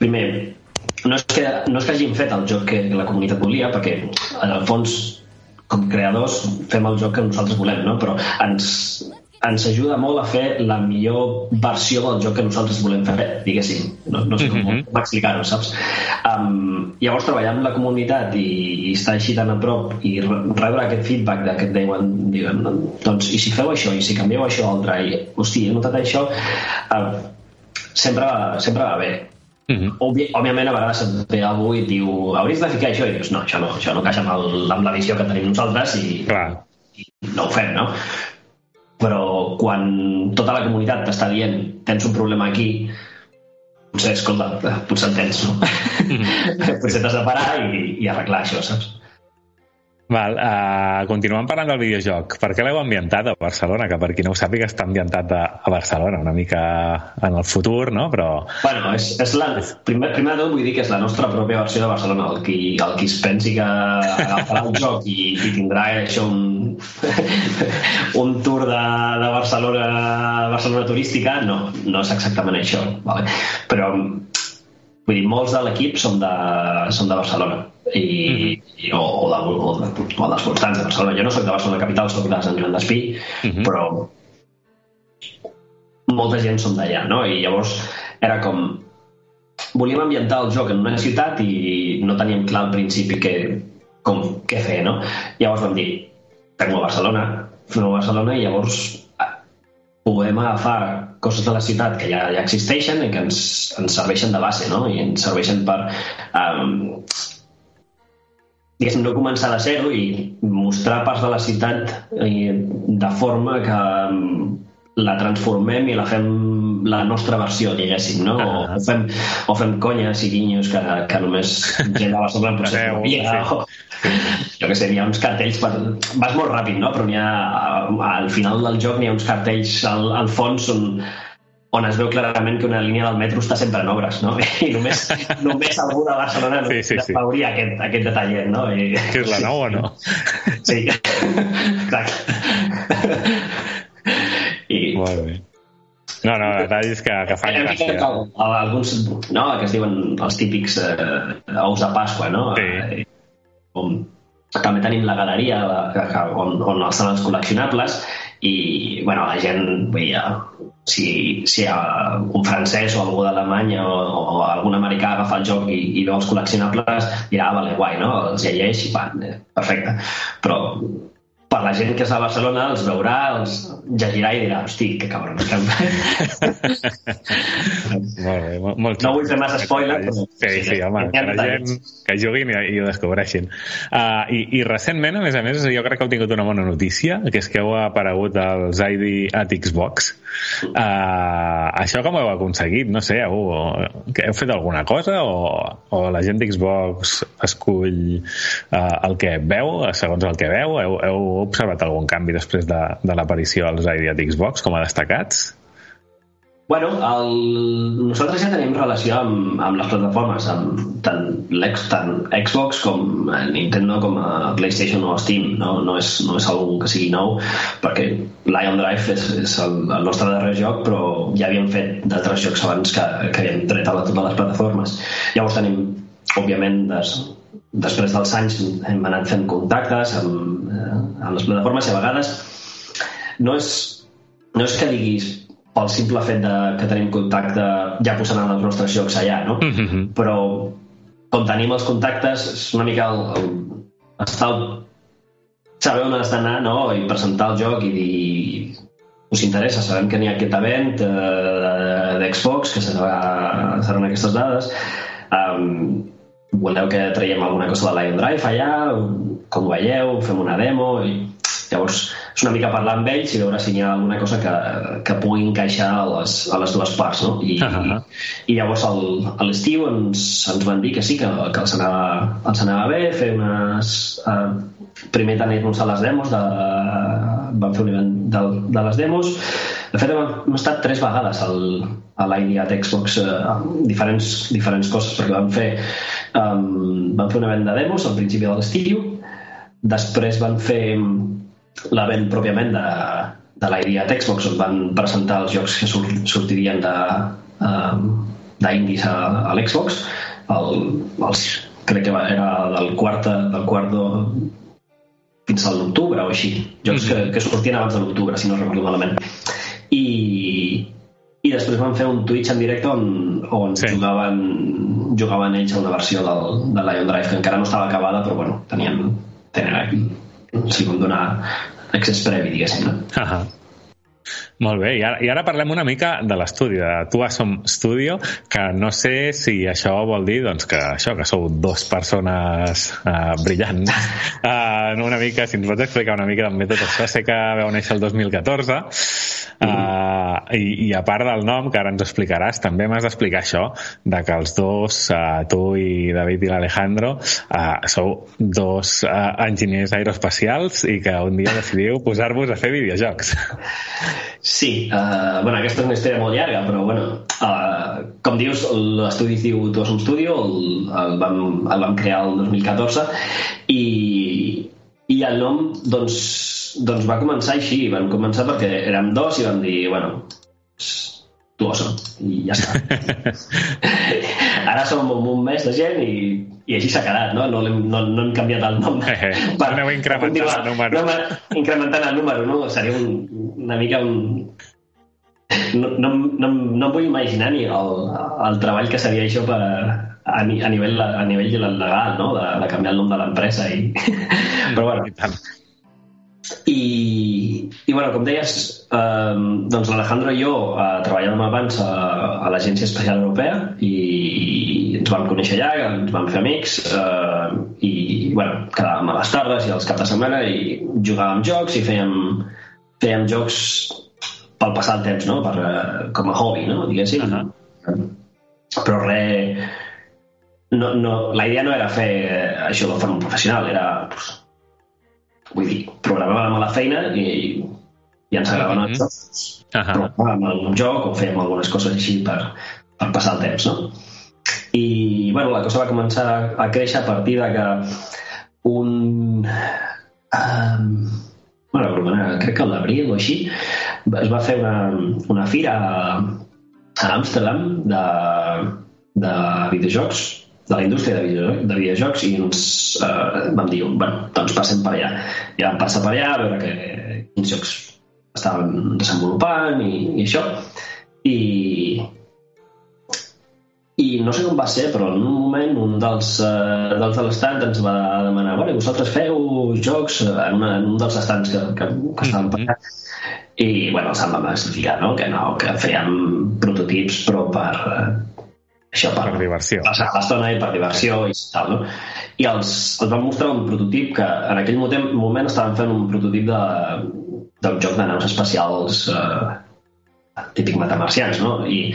Primer, no és que, no és que hàgim fet el joc que la comunitat volia, perquè en el fons com creadors fem el joc que nosaltres volem, no? però ens, ens ajuda molt a fer la millor versió del joc que nosaltres volem fer, diguéssim. No, no sé com, mm -hmm. explicar-ho, saps? Um, llavors, treballar amb la comunitat i, i estar així tan a prop i rebre aquest feedback de que et diuen, doncs, i si feu això, i si canvieu això altre, i, hosti, he notat això, uh, sempre, sempre va bé. Mm -hmm. Òbvi, òbviament a vegades et ve algú i diu hauries de ficar això i dius no, això no, això no caixa amb, el, amb la visió que tenim nosaltres i, Clar. i no ho fem, no? Però quan tota la comunitat t'està dient tens un problema aquí potser, escolta, potser el tens, no? Mm potser t'has de parar i, i arreglar això, saps? Val, uh, continuem parlant del videojoc. Per què l'heu ambientat a Barcelona? Que per qui no ho sàpiga està ambientat a, a Barcelona, una mica en el futur, no? Però... Bueno, és, és la, primer, primer de tot vull dir que és la nostra pròpia versió de Barcelona. El qui, el qui es pensi que agafarà el joc i, i tindrà això un, un tour de, de Barcelona, Barcelona turística, no, no és exactament això. Vale? Però vull dir, molts de l'equip són, de, són de Barcelona i, mm -hmm. i o, o, de, o, de, o dels voltants de Barcelona. Jo no soc de Barcelona capital, soc de Sant Joan d'Espí, mm -hmm. però molta gent són d'allà, no? I llavors era com... Volíem ambientar el joc en una ciutat i no teníem clar al principi que, com, què fer, no? Llavors vam dir, a Barcelona, a Barcelona i llavors podem agafar coses de la ciutat que ja, ja existeixen i que ens, ens serveixen de base, no? I ens serveixen per um, diguéssim, no començar de zero i mostrar parts de la ciutat eh, de forma que mm, la transformem i la fem la nostra versió, diguéssim, no? Ah. O, fem, o fem conyes i guinyos que, que només gent de Barcelona potser no sí. o, jo què sé, hi ha uns cartells per... vas molt ràpid, no? Però ha, al final del joc n'hi ha uns cartells al, al fons on on es veu clarament que una línia del metro està sempre en obres, no? I només, només algú de Barcelona sí, sí, sí. veuria aquest, aquest detallet, no? I... Que és la nou o no? Sí, exacte. I... Molt bé. No, no, detalls que, que fan gràcia. Alguns, no, que es diuen els típics eh, ous de Pasqua, no? Sí. Eh, com, també tenim la galeria la, on, on estan els col·leccionables i bueno, la gent veia si, si un francès o algú d'Alemanya o, o algun americà agafa el joc i, i veu els col·leccionables dirà, ah, vale, guai, no? Els llegeix i va, eh, perfecte. Però per la gent que és a Barcelona els veurà, els llegirà i dirà, hosti, que cabron. Que... molt bé, molt, molt no vull fer massa spoiler, però... Sí, sí, sí home, que la gent que juguin i, i ho descobreixin. Uh, i, I recentment, a més a més, jo crec que heu tingut una bona notícia, que és que heu aparegut als ID at Xbox. Uh, això com ho heu aconseguit? No sé, heu, heu fet alguna cosa o, o la gent d'Xbox escull uh, el que veu, segons el que veu? Heu, heu observat algun canvi després de, de l'aparició als ID Xbox com a destacats? Bueno, el... nosaltres ja tenim relació amb, amb les plataformes, amb tant, l'ex, tant Xbox com Nintendo com a PlayStation o Steam. No, no, és, no és algun que sigui nou, perquè Lion Drive és, és el, el nostre darrer joc, però ja havíem fet d'altres jocs abans que, que havíem tret a totes les plataformes. Llavors tenim, òbviament, des, després dels anys hem anat fent contactes amb, eh, amb les plataformes i a vegades no és, no és que diguis pel simple fet de que tenim contacte ja posant els nostres jocs allà, no? Mm -hmm. Però com tenim els contactes, és una mica el, el, estar el, saber on has d'anar no? i presentar el joc i dir us interessa, sabem que n'hi ha aquest event eh, d'Xbox, que serà, seran aquestes dades, um, voleu que traiem alguna cosa de Lion Drive allà, com ho veieu, fem una demo, i llavors és una mica parlar amb ells i veure si hi ha alguna cosa que, que pugui encaixar a les, a les dues parts, no? I, uh -huh. i llavors el, a l'estiu ens, ens van dir que sí, que, que els, anava, els anava bé, fer unes... Uh, primer tenir-nos a les demos, de, van fer un event de, de les demos, de fet hem, hem estat tres vegades al, a l'IDEA Xbox eh, diferents, diferents coses, perquè van fer, um, van fer un event de demos al principi de l'estiu, després van fer l'event pròpiament de, de l'Idea Xbox on van presentar els jocs que sortirien de, um, d'indis a, a l'Xbox. El, els, crec que era del quart, del quart do, fins a l'octubre o així. Jocs mm -hmm. que, que sortien abans de l'octubre si no recordo malament i, i després van fer un Twitch en directe on, on sí. jugaven, jugaven ells a una versió del, de Lion Drive que encara no estava acabada però bueno, tenien, tenien si van donar accés previ, diguéssim. No? Uh -huh. Molt bé, i ara, i ara parlem una mica de l'estudi, de Tu Som Studio, que no sé si això vol dir doncs, que això que sou dos persones uh, brillants. Uh, una mica, si ens pots explicar una mica també tot això, sé que veu néixer el 2014, Uh, i, I a part del nom, que ara ens explicaràs, també m'has d'explicar això, de que els dos, uh, tu i David i l'Alejandro, uh, sou dos uh, enginyers aeroespacials i que un dia decidiu posar-vos a fer videojocs. Sí, uh, bueno, aquesta és una història molt llarga, però bueno, uh, com dius, l'estudi es diu Tuasum Studio, el, el, vam, el vam crear el 2014 i, i el nom, doncs, doncs va començar així, van començar perquè érem dos i vam dir, bueno, tu oso, i ja està. Ara som un munt més de gent i, i així s'ha quedat, no? No, no, no hem canviat el nom. Eh, eh. per, Aneu incrementant el número. No, incrementant el número, no? Seria un, una mica un... No, no, no, no em vull imaginar ni el, el treball que seria això per, a, a, nivell, a nivell legal, no? De, de canviar el nom de l'empresa. I... Però bueno, i, i bueno, com deies, eh, doncs l'Alejandro i jo eh, treballàvem abans a, a l'Agència Espacial Europea i, i vam conèixer allà, ens vam fer amics eh, i bueno, quedàvem a les tardes i als caps de setmana i jugàvem jocs i fèiem, fèiem jocs pel passar el temps, no? per, eh, com a hobby, no? diguéssim. Uh -huh. Però res... No, no, la idea no era fer això de forma professional, era pues, Vull dir, programàvem a la feina i, i ens agradaven -hmm. els jocs. Uh -huh. Programàvem algun joc o fèiem algunes coses així per, per passar el temps, no? I, bueno, la cosa va començar a créixer a partir de que un... Um, bueno, crec que a l'abril o així, es va fer una, una fira a, a Amsterdam de, de videojocs de la indústria de, video, de videojocs i ens eh, vam dir, bueno, doncs passem per allà. I vam passar per allà a veure que, quins jocs estaven desenvolupant i, i això. I, i no sé com va ser, però en un moment un dels, uh, dels de l'estat ens va demanar bueno, vosaltres feu jocs en, una, en un dels estants que, que, que estaven per allà i bueno, els vam explicar no? que no, que fèiem prototips però per, això per, per diversió. passar l'estona i per diversió i tal, no? I els, els van mostrar un prototip que en aquell moment, moment estaven fent un prototip de, d'un joc de naus espacials eh, típic matamarcians, no? I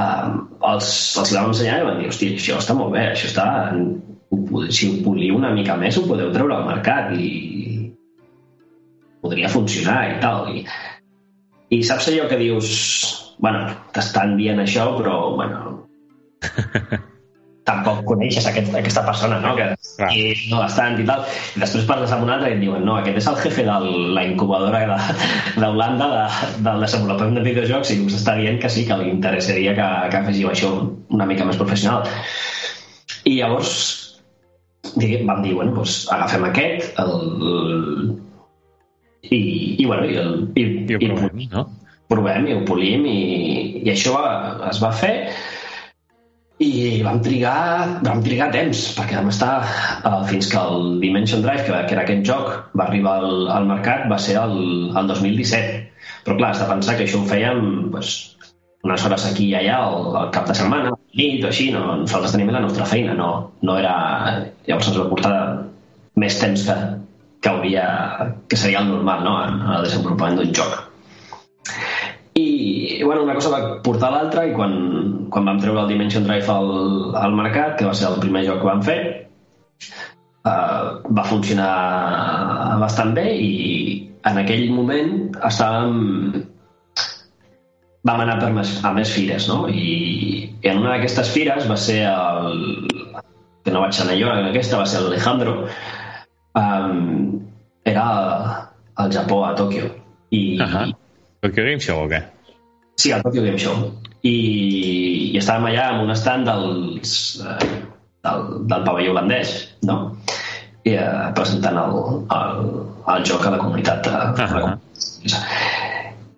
eh, els, els vam ensenyar i van dir, hòstia, això està molt bé, això està... Si ho poliu una mica més ho podeu treure al mercat i podria funcionar i tal. I, i saps allò que dius bueno, t'estan dient això, però, bueno, tampoc coneixes aquest, aquesta persona, no? Que Clar. i no bastant i tal. I després parles amb un altre i et diuen no, aquest és el jefe de la incubadora de- d'Holanda de, del desenvolupament de videojocs i us està dient que sí, que li interessaria que, que afegiu això una mica més professional. I llavors vam dir, bueno, doncs agafem aquest, el, i, i, bueno, i, el, i, I ho provem, no? provem i ho polim i, i això va, es va fer i vam trigar, vam trigar temps perquè vam estar uh, fins que el Dimension Drive, que, que era aquest joc, va arribar al, al mercat, va ser el, el 2017. Però clar, has de pensar que això ho fèiem pues, unes hores aquí i allà, al, al cap de setmana, nit o així, no? nosaltres tenim la nostra feina, no, no era... Llavors ens va portar més temps que, que hauria, que seria el normal no? en, en el desenvolupament d'un joc. I, bueno, una cosa va portar l'altra i quan, quan vam treure el Dimension Drive al, al mercat, que va ser el primer joc que vam fer, uh, va funcionar bastant bé i en aquell moment estàvem vam anar per més, a més fires, no? I, i en una d'aquestes fires va ser el... que no vaig anar jo, en aquesta va ser l'Alejandro, um, era al Japó, a Tòquio. I, Ahà. Tokyo Game Show o què? Sí, al Tokyo Game Show. I, i estàvem allà amb un stand dels, eh, del, del pavelló holandès, no? I eh, presentant el, el, el joc a la comunitat. De, uh -huh.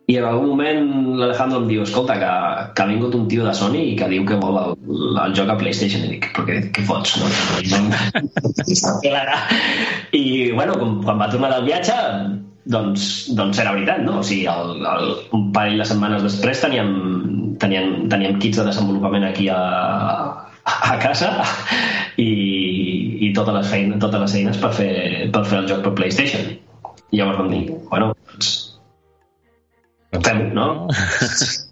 I en algun moment l'Alejandro em diu escolta, que, que ha vingut un tio de Sony i que diu que vol el, el joc a PlayStation. I dic, però què, què fots? No? I, bueno, com, quan va tornar del viatge, doncs, doncs era veritat, no? O sigui, el, el, un parell de setmanes després teníem, teníem, teníem kits de desenvolupament aquí a, a casa i, i totes les feines, totes les eines per fer, per fer el joc per PlayStation. I llavors vam dir, bueno, doncs fem-ho, no?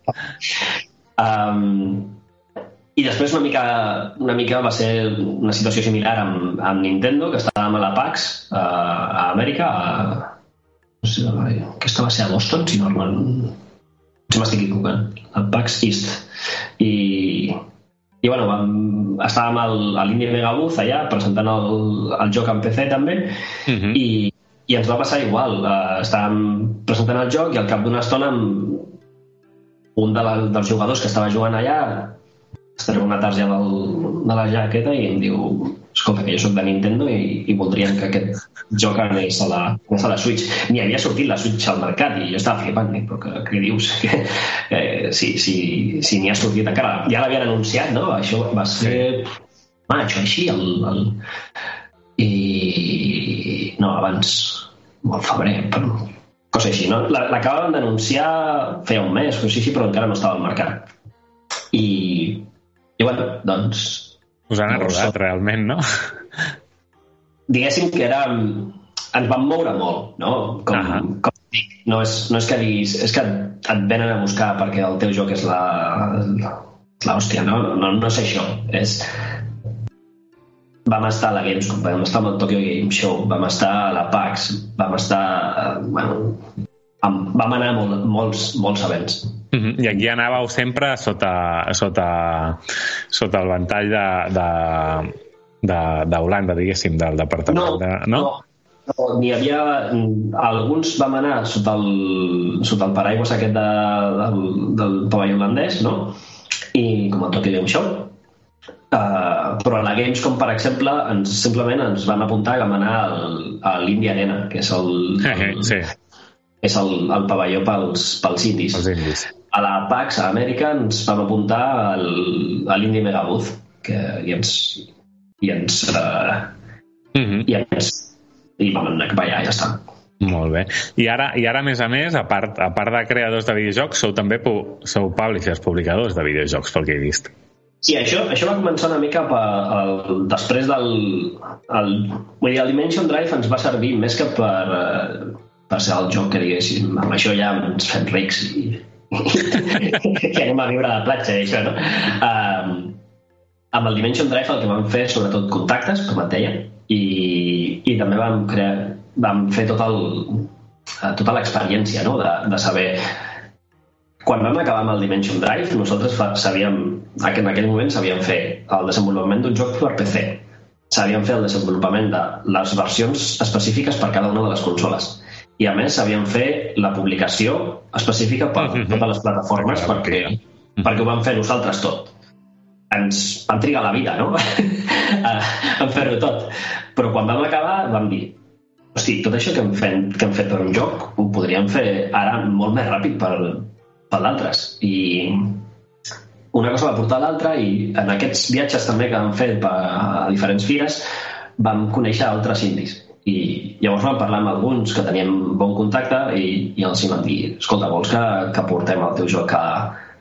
um, i després una mica, una mica va ser una situació similar amb, amb Nintendo, que estàvem a la PAX uh, a Amèrica, a, aquesta va ser a Boston, si no recordo. Si m'estic equivocant. Al PAX East. I, i bueno, vam, estàvem al, a l'Indie Mega Booth allà presentant el, el joc en PC també Uh -huh. i, i ens va passar igual. Uh, estàvem presentant el joc i al cap d'una estona amb un de la, dels jugadors que estava jugant allà es treu una targeta del, de la jaqueta i em diu escolta, que jo sóc de Nintendo i, i voldrien que aquest joc anés a la, anés a la Switch. Ni havia sortit la Switch al mercat i jo estava flipant, dic, però què, què dius? Que, eh, si si, si n'hi ha sortit encara. Ja l'havien anunciat, no? Això va ser maig o així, el, el... i no, abans o al febrer, però cosa així, no? La- L'acabaven d'anunciar feia un mes o així, sí, però encara no estava al mercat. I, i bueno, doncs Us han No, arrodat, so- realment, no? diguéssim que era... ens van moure molt, no? Com, Ahà. com dic, no és, no és que diguis... És que et venen a buscar perquè el teu joc és la... l'hòstia, no? no? No és això. És... Vam estar a la Gamescom, vam estar al Tokyo Game Show, vam estar a la PAX, vam estar... Bueno, vam anar a molt, molts, molts events. Uh -huh. I aquí anàveu sempre sota, sota, sota el ventall de, de, de, d'Holanda, diguéssim, del departament No, de... no, no, n'hi havia... Alguns vam anar sota el, sota el paraigües aquest de, del, del pavelló holandès, no? I com el Tokyo Game Show. Uh, però a la Gamescom, per exemple, ens, simplement ens van apuntar que vam anar al, a l'India Arena, que és el, el, sí. És el, el pavelló pels, pels indis. Els indis. A la PAX, a Amèrica, ens vam apuntar al, a l'Indie Megabooth, que, i ens... I ens, uh, Uh -huh. i ens i vam anar cap allà, ja està. Molt bé. I ara, I ara, a més a més, a part, a part de creadors de videojocs, sou també pu sou publishers, publicadors de videojocs, pel que he vist. Sí, això, això va començar una mica per, el, després del... El, vull dir, el Dimension Drive ens va servir més que per, eh, ser el joc que diguéssim, amb això ja ens fem rics i, i anem a viure a la platja i això, no? Um, amb el Dimension Drive el que vam fer sobretot contactes, com et deia, i, i també vam crear vam fer tot el, eh, tota l'experiència no? de, de saber quan vam acabar amb el Dimension Drive, nosaltres sabíem, en aquell moment sabíem fer el desenvolupament d'un joc per PC. Sabíem fer el desenvolupament de les versions específiques per cada una de les consoles. I a més sabíem fer la publicació específica per mm -hmm. totes les plataformes perquè, mm -hmm. perquè ho vam fer nosaltres tot. Ens vam trigar la vida, no? en fer-ho tot. Però quan vam acabar vam dir hosti, tot això que hem, fet, que hem fet per un joc ho podríem fer ara molt més ràpid per, per d'altres. I una cosa va portar l'altra i en aquests viatges també que vam fer a diferents fires vam conèixer altres indis. I llavors vam parlar amb alguns que teníem bon contacte i, i els hi van dir escolta, vols que, que portem el teu joc a,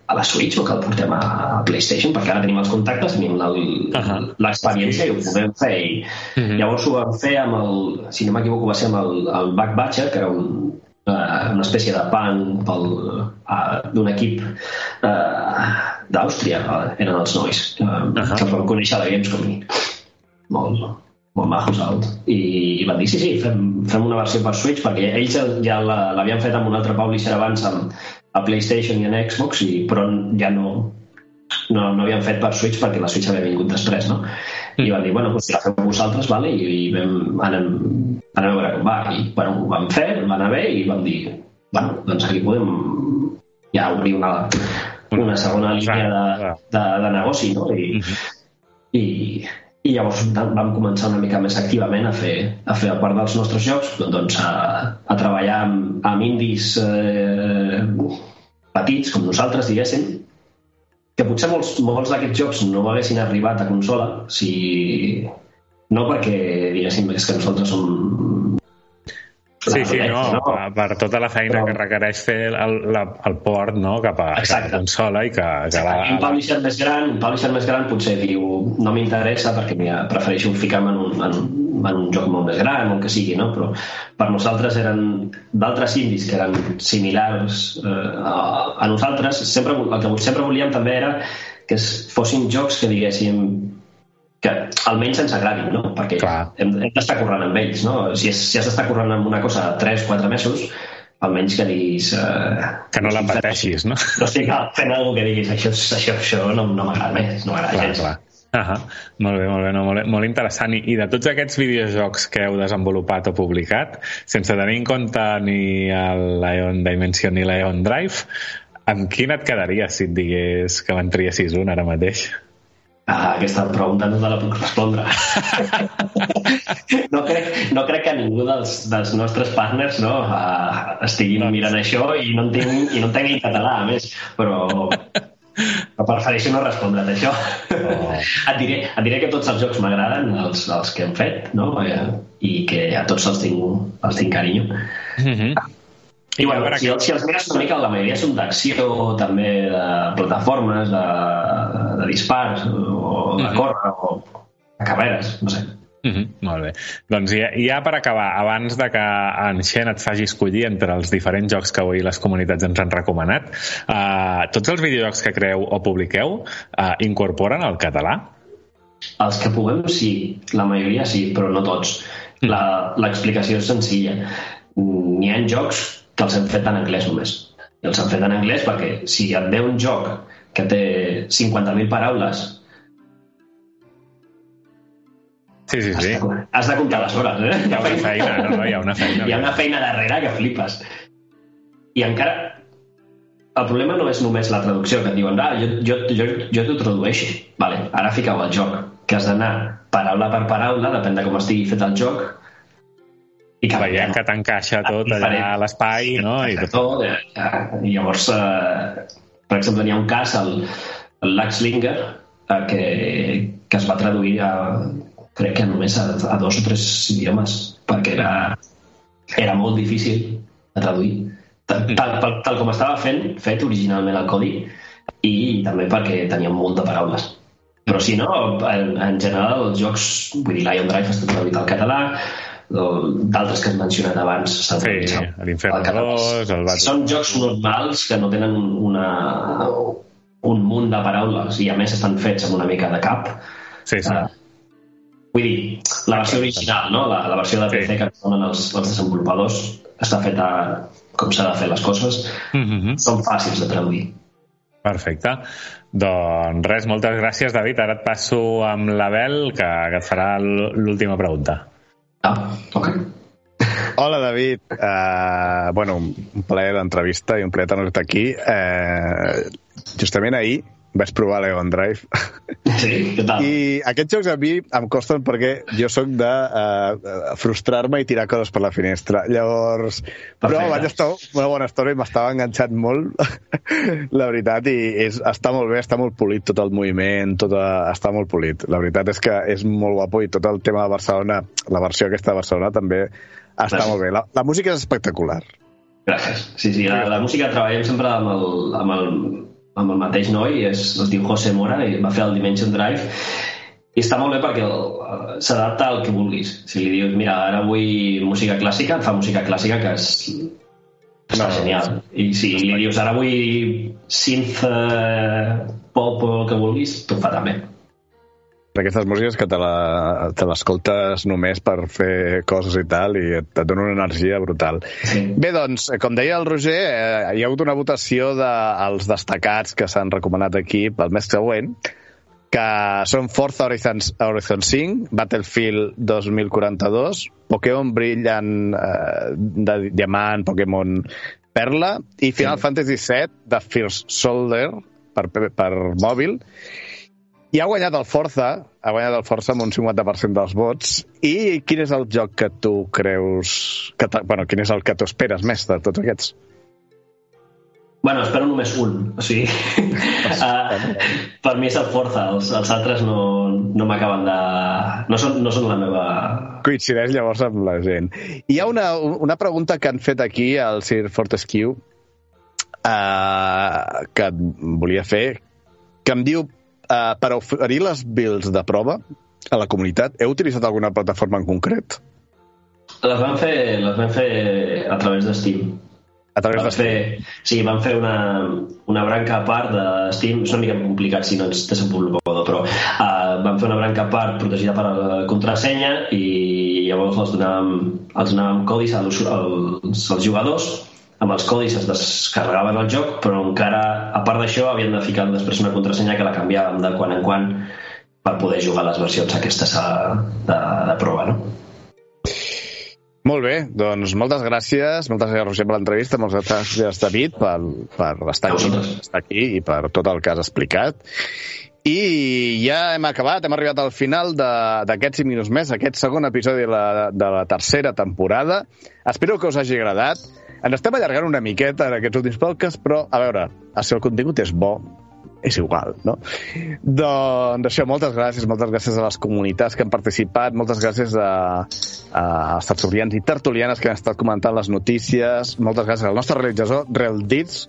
a la Switch o que el portem a, a PlayStation perquè ara tenim els contactes, tenim l'experiència uh -huh. i ho podem fer i uh -huh. llavors ho vam fer amb el, si no m'equivoco va ser amb el, el Back Batcher que era un, uh, una espècie de punk uh, d'un equip uh, d'Àustria, uh, eren els nois, uh, uh -huh. que vam conèixer a la Gamescom molt, molt majos alt. I, i van dir, sí, sí, fem, fem una versió per Switch, perquè ells ja l'havien fet amb un altre publisher abans amb, a PlayStation i en Xbox, i, però ja no, no, no havien fet per Switch perquè la Switch havia vingut després, no? I van dir, bueno, doncs si la fem vosaltres, vale? I, i vam, anem, anem a veure com va. I, bueno, ho vam fer, va anar bé i vam dir, bueno, doncs aquí podem ja obrir una, una segona línia de, de, de negoci, no? I, i, i llavors vam començar una mica més activament a fer, a fer a part dels nostres jocs doncs a, a treballar amb, amb indis eh, petits com nosaltres, diguéssim, que potser molts, molts d'aquests jocs no haguessin arribat a consola si... no perquè diguéssim és que nosaltres som Sí, sí, no, no, per tota la feina Però... que requereix fer el, la, el port no, cap, a, cap a consola i que... que la... Un publisher més gran, un publisher més gran potser diu no m'interessa perquè mira, prefereixo ficar-me en, un, en, en un joc molt més gran o el que sigui, no? però per nosaltres eren d'altres indis que eren similars eh, a, a nosaltres, sempre, el que sempre volíem també era que fossin jocs que diguéssim que almenys ens agradin, no? Perquè Clar. hem, hem d'estar corrent amb ells, no? Si, és, si has d'estar corrent amb una cosa 3-4 mesos, almenys que diguis... Eh, que no la pateixis, no? No estic fent alguna que diguis això, això, això no, no m'agrada més, no m'agrada gens. Clar. Uh -huh. Molt bé, molt bé, no, molt, molt interessant. I, I de tots aquests videojocs que heu desenvolupat o publicat, sense tenir en compte ni Lion Dimension ni l'Ion Drive, amb quin et quedaries si et digués que me'n triessis un ara mateix? Ah, aquesta pregunta no te la puc respondre. no, crec, no crec que ningú dels, dels nostres partners no, uh, estiguin no. mirant això i no entenc, i no entenc català, a més, però, però prefereixo no respondre't això. Oh. et, diré, et diré que tots els jocs m'agraden, els, els que hem fet, no? Eh, i que a tots els tinc, els tinc carinyo. Mm -hmm. I bueno, si, si els mires una mica, la majoria són d'acció, també de plataformes, de, de dispars, o de córrer, o de carreres, no sé. Mm -hmm, molt bé. Doncs ja, ja per acabar, abans de que en Xen et faci escollir entre els diferents jocs que avui les comunitats ens han recomanat, uh, tots els videojocs que creeu o publiqueu uh, incorporen el català? Els que puguem, sí. La majoria sí, però no tots. Mm. L'explicació és senzilla. N'hi ha jocs que els hem fet en anglès només. I els hem fet en anglès perquè si et ve un joc que té 50.000 paraules Sí, sí, sí. Has de, has de comptar les hores, eh? Hi ha una feina, no, no, hi ha una feina. Hi ha una feina darrere que flipes. I encara... El problema no és només la traducció, que et diuen, ah, jo, jo, jo, jo t'ho tradueixo. Vale, ara fiqueu el joc, que has d'anar paraula per paraula, depèn de com estigui fet el joc, i que veiem que t'encaixa tot allà a l'espai, no? I, tot. tot eh, I llavors, eh, per exemple, n'hi ha un cas, el, el Lax Linger, eh, que, que es va traduir a, crec que només a, a dos o tres idiomes, perquè era, era molt difícil de traduir. Tal, tal, tal, tal com estava fent, fet originalment el codi, i també perquè tenia molt de paraules. Però si no, en, en general, els jocs, vull dir, Lion Drive està traduït al català, d'altres que has mencionat abans sí, l'Infern 2 el Battle... són jocs normals que no tenen una, un munt de paraules i a més estan fets amb una mica de cap sí, sí. Uh, Vull dir, la versió original, no? la, la versió de PC sí. que donen els, els desenvolupadors està feta com s'ha de fer les coses. Mm -hmm. Són fàcils de traduir. Perfecte. Doncs res, moltes gràcies, David. Ara et passo amb l'Abel, que, que et farà l'última pregunta. Ah, ok. Hola, David. Uh, bueno, un plaer l'entrevista i un plaer tenir-te aquí. Uh, justament ahir vaig provar l'Egon Drive. Sí, què tal? I aquests jocs a mi em costen perquè jo sóc de uh, frustrar-me i tirar coses per la finestra. Llavors, Perfecte. però vaig estar una bona estona i m'estava enganxat molt, la veritat, i és, està molt bé, està molt polit tot el moviment, tot a, està molt polit. La veritat és que és molt guapo i tot el tema de Barcelona, la versió aquesta de Barcelona també està Gràcies. molt bé. La, la música és espectacular. Gràcies. Sí, sí, la, la música treballem sempre amb el, amb el amb el mateix noi, és, es diu José Mora, i va fer el Dimension Drive, i està molt bé perquè s'adapta al que vulguis. Si li dius, mira, ara vull música clàssica, et fa música clàssica que és, està no, genial. I si li dius, ara vull synth, eh, pop o el que vulguis, t'ho fa també d'aquestes músiques que te l'escoltes només per fer coses i tal i et, et dona una energia brutal. Sí. Bé, doncs, com deia el Roger, eh, hi ha hagut una votació dels de, destacats que s'han recomanat aquí pel mes següent, que són Forza Horizon, Horizon 5, Battlefield 2042, Pokémon Brillant eh, de Diamant, Pokémon Perla, i Final sí. Fantasy VII de First Soldier per, per, per mòbil, i ha guanyat el Forza, ha guanyat el Forza amb un 50% dels vots. I quin és el joc que tu creus... Que bueno, quin és el que tu esperes més de tots aquests? Bueno, espero només un. O sigui, uh, per mi és el Forza. Els, els altres no, no m'acaben de... No són, no són la meva... Coincideix llavors amb la gent. Hi ha una, una pregunta que han fet aquí al Sir Fortescue uh, que volia fer, que em diu uh, per oferir les builds de prova a la comunitat, heu utilitzat alguna plataforma en concret? Les vam fer, les vam fer a través de Steam. A través van de Steam? Fer, sí, vam fer una, una branca a part de Steam, és una mica complicat si no ets desenvolupador, però uh, vam fer una branca a part protegida per la contrasenya i llavors els donàvem, els donàvem codis als, als, als jugadors amb els codis es descarregaven el joc, però encara, a part d'això, havien de ficar després una contrasenya que la canviàvem de quan en quan per poder jugar les versions aquestes a, de, de prova, no? Molt bé, doncs moltes gràcies, moltes gràcies Roger per l'entrevista, moltes gràcies David per, per estar aquí, estar aquí i per tot el que has explicat. I ja hem acabat, hem arribat al final d'aquests 5 minuts més, aquest segon episodi de la, de la tercera temporada. Espero que us hagi agradat. Ens estem allargant una miqueta en aquests últims podcasts, però, a veure, si el contingut és bo, és igual, no? Doncs això, moltes gràcies, moltes gràcies a les comunitats que han participat, moltes gràcies a, a, als tertulians i tertulianes que han estat comentant les notícies, moltes gràcies al nostre realitzador, Realdits,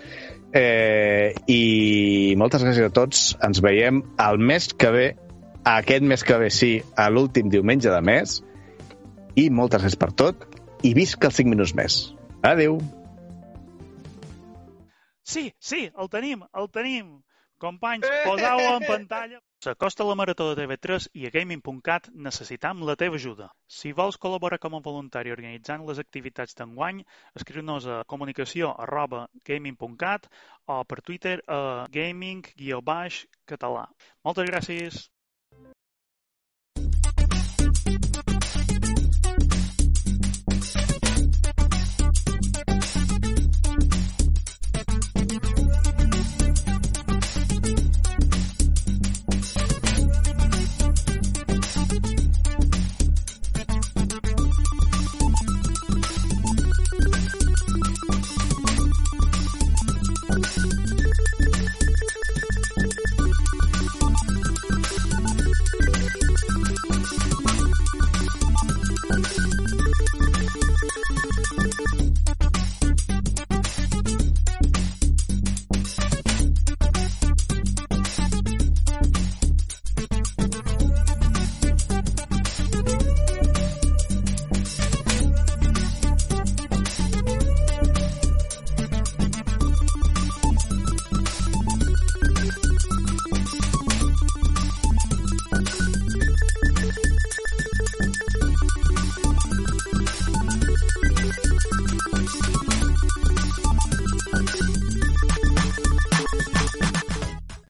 eh, i moltes gràcies a tots. Ens veiem el mes que ve, aquest mes que ve sí, a l'últim diumenge de mes, i moltes gràcies per tot, i visca els 5 minuts més. Adeu. Sí, sí, el tenim, el tenim. Companys, posau en pantalla. S'acosta la Marató de TV3 i a Gaming.cat necessitam la teva ajuda. Si vols col·laborar com a voluntari organitzant les activitats d'enguany, escriu-nos a comunicació arroba gaming.cat o per Twitter a gaming-català. Moltes gràcies!